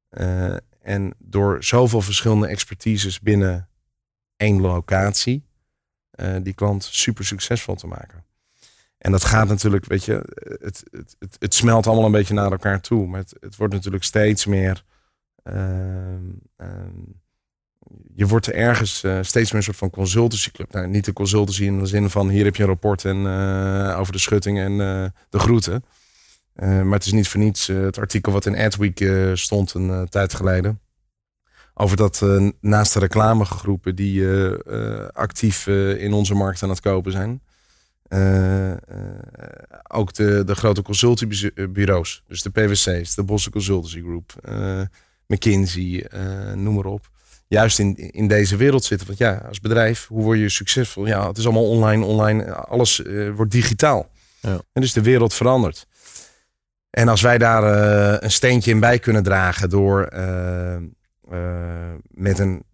eh, en door zoveel verschillende expertises binnen één locatie, eh, die klant super succesvol te maken. En dat gaat natuurlijk, weet je, het, het, het, het smelt allemaal een beetje naar elkaar toe. Maar het, het wordt natuurlijk steeds meer. ehm, ehm, je wordt er ergens eh, steeds meer een soort van consultancyclub. Nou, niet de consultancy in de zin van hier heb je een rapport en, eh, over de schutting en eh, de groeten. Maar het is niet voor niets het artikel wat in Adweek stond een tijd geleden. Over dat naast de reclamegroepen die actief in onze markt aan het kopen zijn. ook de, de grote consultiebureaus. Dus de PwC's, de Bosse Consultancy Group, McKinsey, noem maar op. Juist in, in deze wereld zitten. Want ja, als bedrijf, hoe word je succesvol? Ja, het is allemaal online, online. Alles eh, wordt digitaal. Ja. En dus de wereld verandert. En als wij daar eh, een steentje in bij kunnen dragen door eh, met een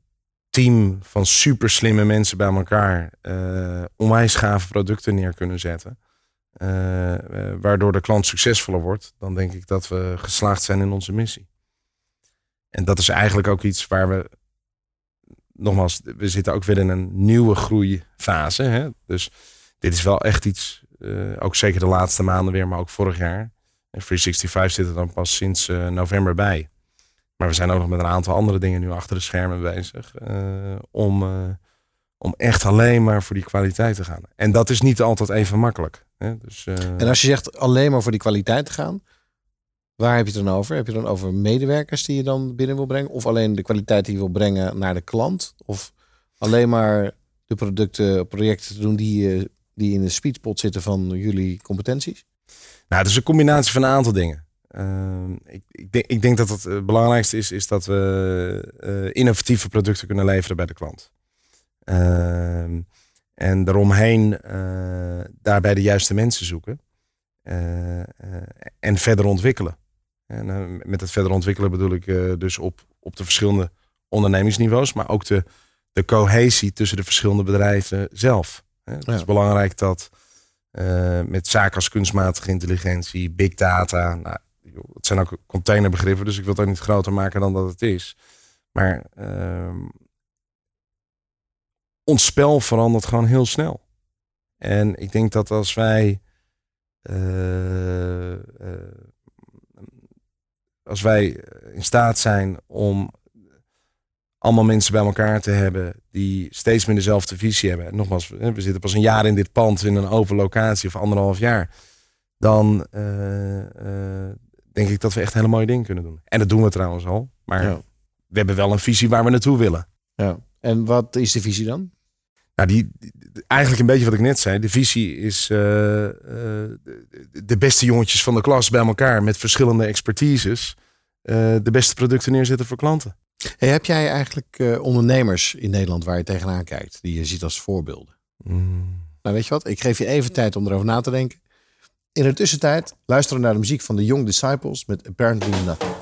team van super slimme mensen bij elkaar onwijs gave producten neer kunnen zetten. waardoor de klant succesvoller wordt, dan denk ik dat we geslaagd zijn in onze missie. En dat is eigenlijk ook iets waar we, nogmaals, we zitten ook weer in een nieuwe groeifase. Hè? Dus dit is wel echt iets, eh, ook zeker de laatste maanden weer, maar ook vorig jaar. En 365 zit er dan pas sinds eh, november bij. Maar we zijn ook nog met een aantal andere dingen nu achter de schermen bezig. eh, om, om echt alleen maar voor die kwaliteit te gaan. En dat is niet altijd even makkelijk. Hè? Dus, En als je zegt alleen maar voor die kwaliteit te gaan, waar heb je het dan over? Heb je het dan over medewerkers die je dan binnen wil brengen? Of alleen de kwaliteit die je wil brengen naar de klant? Of alleen maar de producten, projecten te doen die, eh, die in de sweet spot zitten van jullie competenties? Nou, het is een combinatie van een aantal dingen. Ehm, ik, ik, denk, ik denk dat het eh, belangrijkste is, is dat we eh, innovatieve producten kunnen leveren bij de klant. Ehm, en daaromheen daarbij de juiste mensen zoeken. En verder ontwikkelen. En eh, met het verder ontwikkelen bedoel ik eh, dus op, op de verschillende ondernemingsniveaus, maar ook de, de cohesie tussen de verschillende bedrijven zelf. Hè, Het Ja. is belangrijk dat eh, met zaken als kunstmatige intelligentie, big data. Nou, joh, het zijn ook containerbegrippen, dus ik wil het ook niet groter maken dan dat het is. Maar ehm, ons spel verandert gewoon heel snel. En ik denk dat als wij. Als wij in staat zijn om allemaal mensen bij elkaar te hebben die steeds meer dezelfde visie hebben. En nogmaals, we zitten pas een jaar in dit pand in een open locatie of anderhalf jaar. Dan eh, eh, denk ik dat we echt hele mooie dingen kunnen doen. En dat doen we trouwens al. Maar Ja. we hebben wel een visie waar we naartoe willen. Ja. En wat is de visie dan? Nou, die, eigenlijk een beetje wat ik net zei. De visie is eh, eh, de beste jongetjes van de klas bij elkaar met verschillende expertises. Eh, de beste producten neerzetten voor klanten. Hey, heb jij eigenlijk eh, ondernemers in Nederland waar je tegenaan kijkt, die je ziet als voorbeelden? Nou, weet je wat? Ik geef je even tijd om erover na te denken. In de tussentijd luisteren we naar de muziek van de Young Disciples met Apparently Nothing.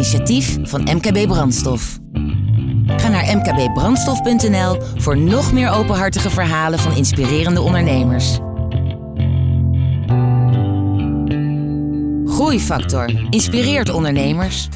Initiatief van MKB Brandstof. Ga naar mkbbrandstof.nl voor nog meer openhartige verhalen van inspirerende ondernemers. Groeifactor inspireert ondernemers.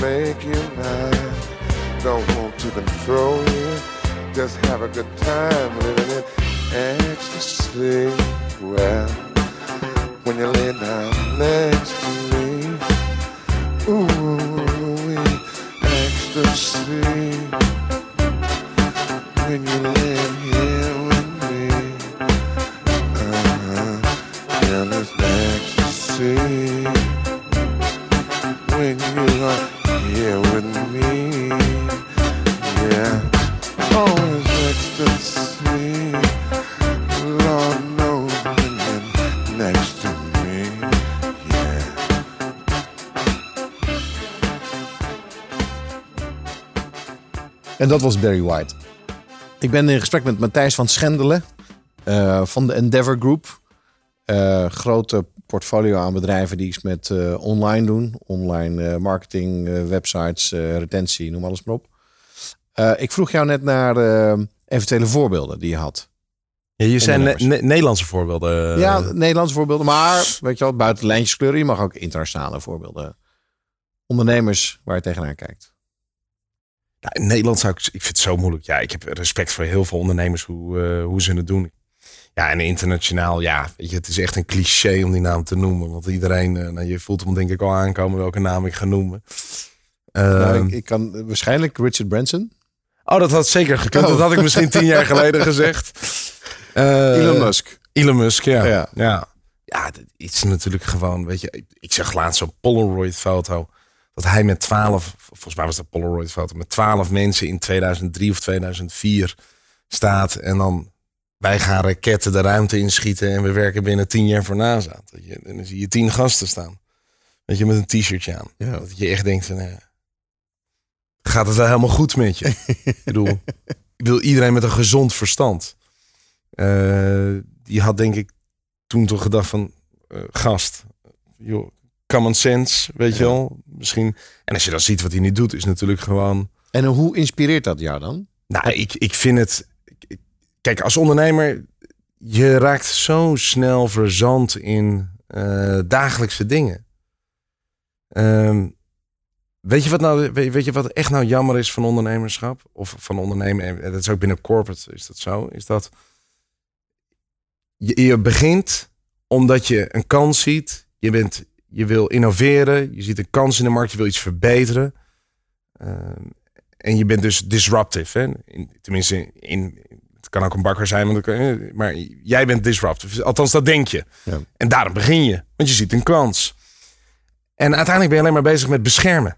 Make you mine. Don't want to control you, just have a good time living in ecstasy. Well, when you lay down next to me, ooh, ecstasy. When you lay dat was Barry White. Ik ben in gesprek met Matthijs van Schendelen eh, van de Endeavor Group. Eh, grote portfolio aan bedrijven die iets met eh, online doen. Online marketing, websites, retentie, noem alles maar op. Ik vroeg jou net naar eventuele voorbeelden die je had. Ja, je zijn ne- Ondernemers. ne- Nederlandse voorbeelden. ja, Nederlandse voorbeelden, maar weet je wel, buiten lijntjes kleuren. Je mag ook internationale voorbeelden. Ondernemers waar je tegenaan kijkt. Nou, in Nederland zou ik, ik vind het zo moeilijk. Ja, ik heb respect voor heel veel ondernemers hoe, eh, hoe ze het doen. Ja, en internationaal, ja, weet je, het is echt een cliché om die naam te noemen. Want iedereen, eh, nou, je voelt hem denk ik al aankomen welke naam ik ga noemen. Nou, Ehm, ik, ik kan waarschijnlijk Richard Branson. oh, dat had zeker gekund. Oh. Dat had ik misschien tien jaar geleden gezegd. Eh, Elon Musk. Elon Musk, ja. Ja. Ja, ja. is natuurlijk gewoon, weet je, ik, ik zag laatst zo'n Polaroid-foto. Dat hij met twaalf, volgens mij was dat Polaroid-foto, met twaalf mensen in 2003 of 2004 staat. En dan, wij gaan raketten de ruimte inschieten en we werken binnen tien jaar voor NASA. Dat je, en dan zie je tien gasten staan. Weet je, met een t-shirtje aan. Ja. Dat je echt denkt van, eh, gaat het wel helemaal goed met je? ik bedoel, ik wil iedereen met een gezond verstand. Eh, die had denk ik toen toch gedacht van, eh, gast, joh, common sense, weet je wel. Misschien. En als je dan ziet wat hij niet doet, is natuurlijk gewoon. En hoe inspireert dat jou dan? Nou, ik, ik vind het. Kijk, als ondernemer, je raakt zo snel verzand in eh, dagelijkse dingen. Ehm, weet, je wat nou, weet, weet je wat echt nou jammer is van ondernemerschap? Of van ondernemen, en dat is ook binnen corporate, is dat zo? Is dat je, je begint omdat je een kans ziet. Je, bent, je wil innoveren, je ziet een kans in de markt, je wil iets verbeteren. Ehm, en je bent dus disruptive. Hè? In, tenminste, in, het kan ook een bakker zijn, dan kan- maar jij bent disruptive. Althans, dat denk je. Ja. En daarom begin je, want je ziet een kans. En uiteindelijk ben je alleen maar bezig met beschermen.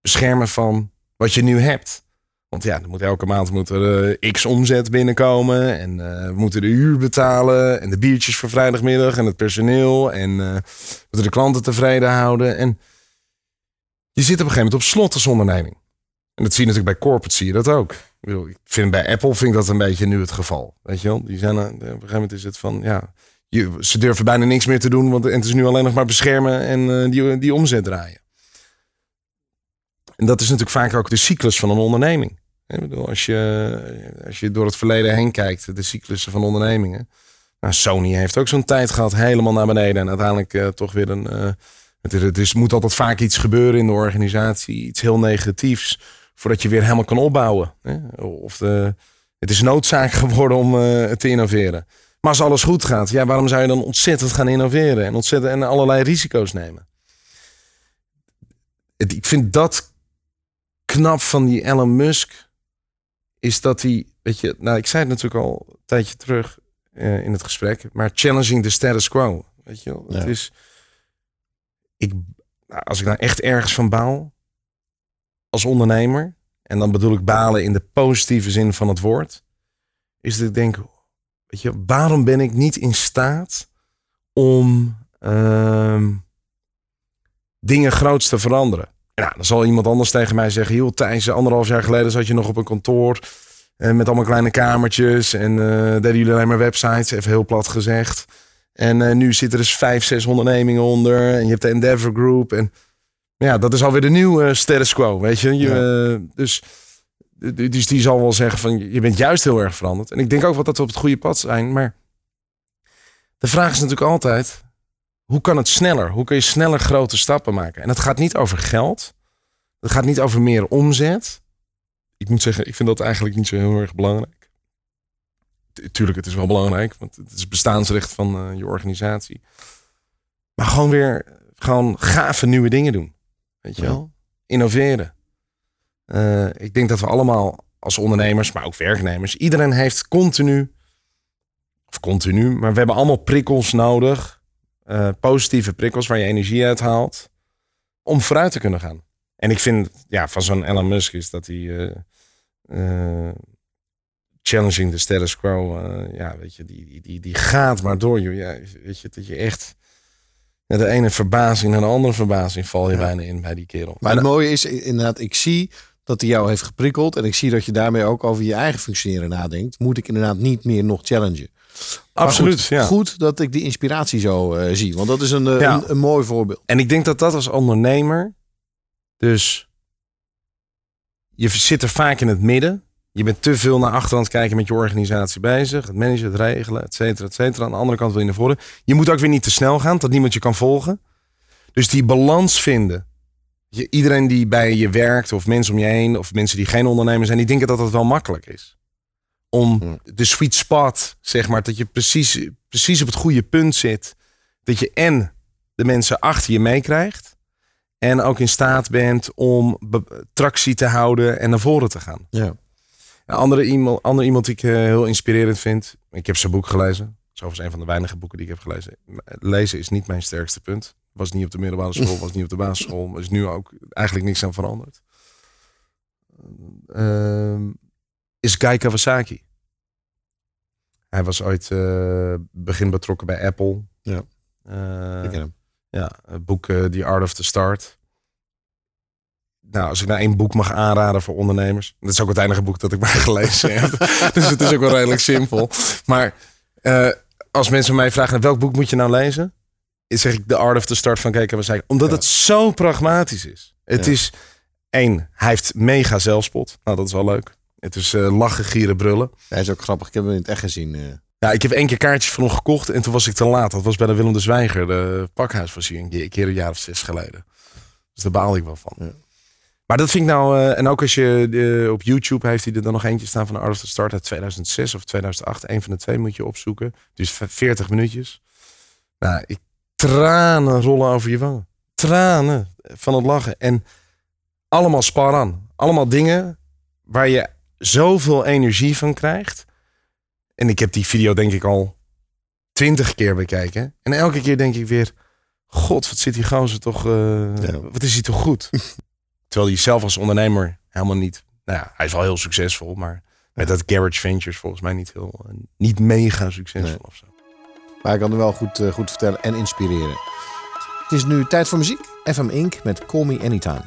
Beschermen van wat je nu hebt. Want ja, er moet elke maand moet er eh, x omzet binnenkomen. En eh, we moeten de huur betalen. En de biertjes voor vrijdagmiddag. En het personeel. En eh, moeten de klanten tevreden houden. En je zit op een gegeven moment op slot als onderneming. En dat zie je natuurlijk bij corporate, zie je dat ook. Ik, vind bij Apple vind ik dat een beetje nu het geval. Weet je wel? Die zijn, op een gegeven moment is het van, ja, je, ze durven bijna niks meer te doen, want en het is nu alleen nog maar beschermen en die, die omzet draaien. En dat is natuurlijk vaak ook de cyclus van een onderneming. Ik bedoel, als, je, als je door het verleden heen kijkt, de cyclussen van ondernemingen. Nou, Sony heeft ook zo'n tijd gehad, helemaal naar beneden. En uiteindelijk eh, toch weer een. eh, het, het is, moet altijd vaak iets gebeuren in de organisatie, iets heel negatiefs, voordat je weer helemaal kan opbouwen. Hè? Of de, het is noodzaak geworden om eh, te innoveren. Maar als alles goed gaat, ja, waarom zou je dan ontzettend gaan innoveren en ontzettend en allerlei risico's nemen? Ik vind dat knap van die Elon Musk, is dat hij, weet je, nou, ik zei het natuurlijk al een tijdje terug eh, in het gesprek, maar challenging the status quo, weet je wel. Het is, ik, nou, als ik nou echt ergens van baal, als ondernemer, en dan bedoel ik balen in de positieve zin van het woord, is dat ik denk, weet je, waarom ben ik niet in staat om ehm, dingen groots te veranderen? Nou, dan zal iemand anders tegen mij zeggen, joh Thijs, anderhalf jaar geleden zat je nog op een kantoor eh, met allemaal kleine kamertjes en eh deden jullie alleen maar websites, even heel plat gezegd. En eh, nu zitten er dus vijf, zes ondernemingen onder. En je hebt de Endeavor Group. En ja, dat is alweer de nieuwe status quo, weet je. je dus, dus die zal wel zeggen van, je bent juist heel erg veranderd. En ik denk ook wel dat we op het goede pad zijn. Maar de vraag is natuurlijk altijd, hoe kan het sneller? Hoe kun je sneller grote stappen maken? En het gaat niet over geld. Het gaat niet over meer omzet. Ik moet zeggen, ik vind dat eigenlijk niet zo heel erg belangrijk. Tu- Tuurlijk, het is wel belangrijk, want het is bestaansrecht van eh, je organisatie. Maar gewoon weer gewoon gave nieuwe dingen doen. Weet je Ja. wel? Innoveren. Eh, ik denk dat we allemaal als ondernemers, maar ook werknemers, iedereen heeft continu, of continu, maar we hebben allemaal prikkels nodig. Eh, positieve prikkels waar je energie uit haalt. Om vooruit te kunnen gaan. En ik vind ja, van zo'n Elon Musk is dat hij eh, eh, challenging the status quo. ja, weet je, die, die, die, die gaat maar door. Joh. Ja, weet je, dat je echt de ene verbazing naar de andere verbazing val je bijna in bij die kerel. Maar het mooie is inderdaad, ik zie dat hij jou heeft geprikkeld. En ik zie dat je daarmee ook over je eigen functioneren nadenkt. Moet ik inderdaad niet meer nog challengen? Absoluut, goed, ja. Goed dat ik die inspiratie zo eh, zie. Want dat is een, eh, Ja. een, een mooi voorbeeld. En ik denk dat dat als ondernemer, dus je zit er vaak in het midden. Je bent te veel naar achter aan het kijken met je organisatie bezig. Het managen, het regelen, et cetera, et cetera. Aan de andere kant wil je naar voren. Je moet ook weer niet te snel gaan, dat niemand je kan volgen. Dus die balans vinden. Je, iedereen die bij je werkt, of mensen om je heen, of mensen die geen ondernemer zijn, die denken dat dat wel makkelijk is. Om de sweet spot, zeg maar, dat je precies, precies op het goede punt zit. Dat je en de mensen achter je meekrijgt. En ook in staat bent om tractie te houden en naar voren te gaan. Ja. Een andere iemand, ander iemand die ik eh, heel inspirerend vind. Ik heb zijn boek gelezen. Overigens een van de weinige boeken die ik heb gelezen. Lezen is niet mijn sterkste punt. Was niet op de middelbare school, was niet op de basisschool. Er is nu ook eigenlijk niks aan veranderd. Ehm, is Guy Kawasaki. Hij was ooit eh, begin betrokken bij Apple. Ja. Eh, Ik ken hem. ja, het boek eh, The Art of the Start. Nou, als ik nou één boek mag aanraden voor ondernemers. Dat is ook het enige boek dat ik maar gelezen heb. dus het is ook wel redelijk simpel. Maar als mensen mij vragen, welk boek moet je nou lezen? zeg ik de art of the start van kijken zeggen. Omdat het zo pragmatisch is. Het Ja. is één, hij heeft mega zelfspot. Nou, dat is wel leuk. Het is eh, lachen, gieren, brullen. Hij is ook grappig. Ik heb hem in het echt gezien. eh. Ja, ik heb één keer kaartjes van hem gekocht en toen was ik te laat. Dat was bij de Willem de Zwijger, de pakhuis was hier een keer- een jaar of zes geleden. Dus daar baalde ik wel van. Ja. Maar dat vind ik nou, eh, en ook als je op YouTube heeft hij er dan nog eentje staan van de Art of the Start uit 2006 of 2008. Een van de twee moet je opzoeken. Dus v- 40 minuutjes. Nou, ik, tranen rollen over je wangen. Tranen van het lachen. En allemaal spar aan. Allemaal dingen waar je zoveel energie van krijgt. En ik heb die video denk ik al twintig keer bekijken. En elke keer denk ik weer... God, wat zit die gozer toch... eh, Ja. Wat is hij toch goed? Terwijl hij zelf als ondernemer helemaal niet... Nou ja, hij is wel heel succesvol. Maar met dat Garage Ventures volgens mij niet heel... eh, Niet mega succesvol Nee. of zo. Maar hij kan er wel goed, eh, goed vertellen en inspireren. Het is nu tijd voor muziek. FM Inc. met Call Me Anytime.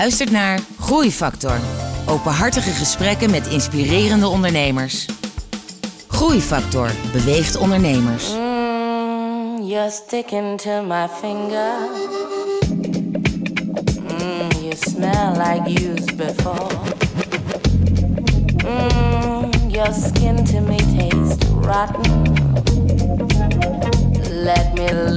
Luistert naar Groeifactor. Openhartige gesprekken met inspirerende ondernemers. Groeifactor beweegt ondernemers. Mm, you're sticking to my finger. Mm, you smell like used before. Mm, your skin to me tastes rotten. Let me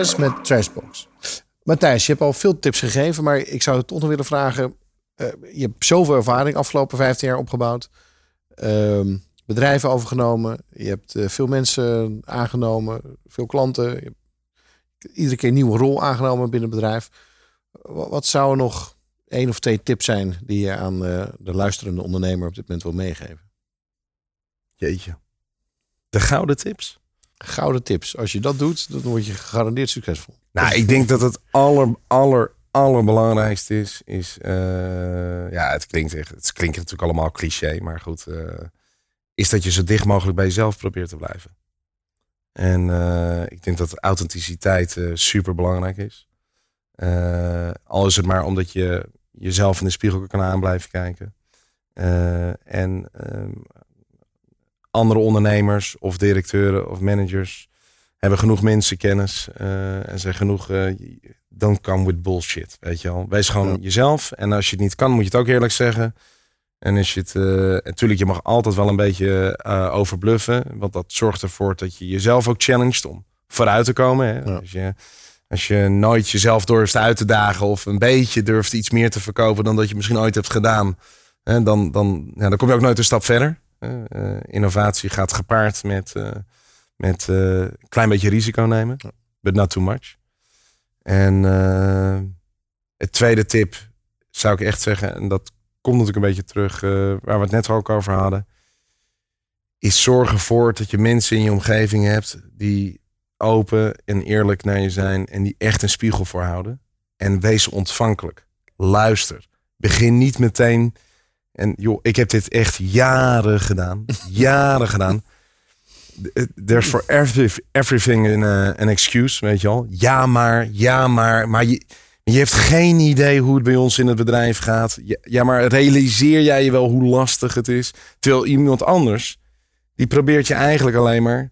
Fez met Trashbox. Matthijs, je hebt al veel tips gegeven, maar ik zou het toch nog willen vragen. eh, je hebt zoveel ervaring afgelopen 15 jaar opgebouwd. Ehm, bedrijven overgenomen. Je hebt eh, veel mensen aangenomen. Veel klanten. Iedere keer een nieuwe rol aangenomen binnen het bedrijf. Wat, wat zouden nog één of twee tips zijn die je aan eh, de luisterende ondernemer op dit moment wil meegeven? Jeetje. De gouden tips? Gouden tips. Als je dat doet, dan word je gegarandeerd succesvol. Nou, ik denk dat het aller, aller, allerbelangrijkste is, is eh, ja, het klinkt, echt, het klinkt natuurlijk allemaal cliché, maar goed, eh, is dat je zo dicht mogelijk bij jezelf probeert te blijven. En eh, ik denk dat authenticiteit super belangrijk is. Al is het maar omdat je jezelf in de spiegel kan aan blijven kijken. En ehm, andere ondernemers of directeuren of managers hebben genoeg mensenkennis uh, en zijn genoeg. Uh, don't come with bullshit, weet je wel. Wees gewoon Ja. jezelf. En als je het niet kan, moet je het ook eerlijk zeggen. En als je het, uh, natuurlijk, je mag altijd wel een beetje overbluffen, want dat zorgt ervoor dat je jezelf ook challenged om vooruit te komen. Hè? Ja. Als, je, als je nooit jezelf durft uit te dagen of een beetje durft iets meer te verkopen dan dat je misschien ooit hebt gedaan, hè, dan, dan, ja, dan kom je ook nooit een stap verder. Uh, innovatie gaat gepaard met, uh, met een uh, klein beetje risico nemen, but not too much. En het tweede tip zou ik echt zeggen, en dat komt natuurlijk een beetje terug waar we het net ook over hadden, is zorg ervoor dat je mensen in je omgeving hebt die open en eerlijk naar je zijn en die echt een spiegel voor houden. En wees ontvankelijk. Luister. Begin niet meteen. En joh, ik heb dit echt jaren gedaan. jaren gedaan. There's for every, everything uh, an excuse, weet je al. Ja, maar, ja, maar. Maar je, je hebt geen idee hoe het bij ons in het bedrijf gaat. Ja, ja, maar realiseer jij je wel hoe lastig het is? Terwijl iemand anders, die probeert je eigenlijk alleen maar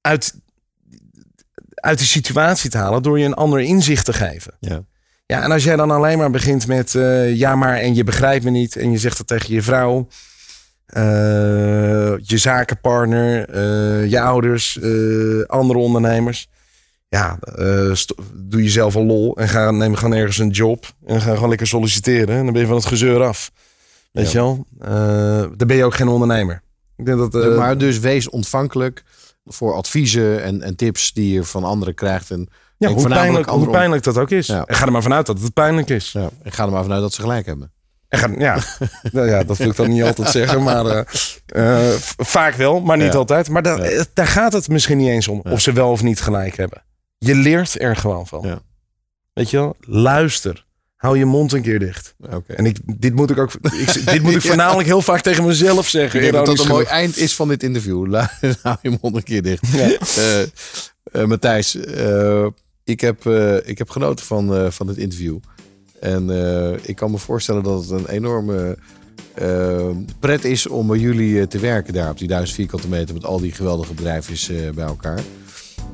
uit, uit de situatie te halen door je een ander inzicht te geven. Ja. Ja, en als jij dan alleen maar begint met uh, ja, maar en je begrijpt me niet en je zegt dat tegen je vrouw, uh, je zakenpartner, uh, je ouders, andere ondernemers. Ja, doe jezelf een lol en ga, neem gewoon ergens een job en ga gewoon lekker solliciteren. En dan ben je van het gezeur af. Weet ja. je wel? dan ben je ook geen ondernemer. Ik denk dat, maar dus wees ontvankelijk voor adviezen en, en tips die je van anderen krijgt. En ja, hoe pijnlijk, hoe pijnlijk dat ook is. Ja. En ga er maar vanuit dat het pijnlijk is. Ja, en ga er maar vanuit dat ze gelijk hebben. En ga, ja, nou ja, dat wil ik dan niet altijd zeggen, maar uh, uh, vaak wel, maar niet ja. altijd. Maar daar, daar gaat het misschien niet eens om, of ze wel of niet gelijk hebben. je leert er gewoon van. Weet je wel? Luister. Hou je mond een keer dicht. En ik, dit moet ik ook ik, dit moet ik voornamelijk heel vaak tegen mezelf zeggen. Ik denk dat dat ironisch een mooi eind is van dit interview. Hou je mond een keer dicht. Eh, eh, Matthijs, eh, ik, heb, eh, ik heb genoten van, eh, van dit interview. En eh, ik kan me voorstellen dat het een enorme pret is om bij jullie te werken daar op die 1000 vierkante meter met al die geweldige bedrijfjes bij elkaar.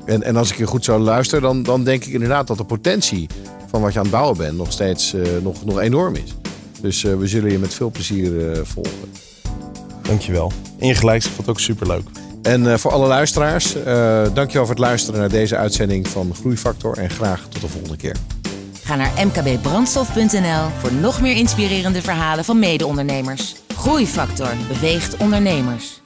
En, en als ik je goed zou luisteren, dan, dan denk ik inderdaad dat de potentie van wat je aan het bouwen bent nog steeds nog, nog enorm is. Dus we zullen je met veel plezier volgen. Dankjewel. Ingelijks, vond het ook superleuk. En eh, voor alle luisteraars, eh dankjewel voor het luisteren naar deze uitzending van Groeifactor. En graag tot de volgende keer. Ga naar mkbbrandstof.nl voor nog meer inspirerende verhalen van mede-ondernemers. Groeifactor beweegt ondernemers.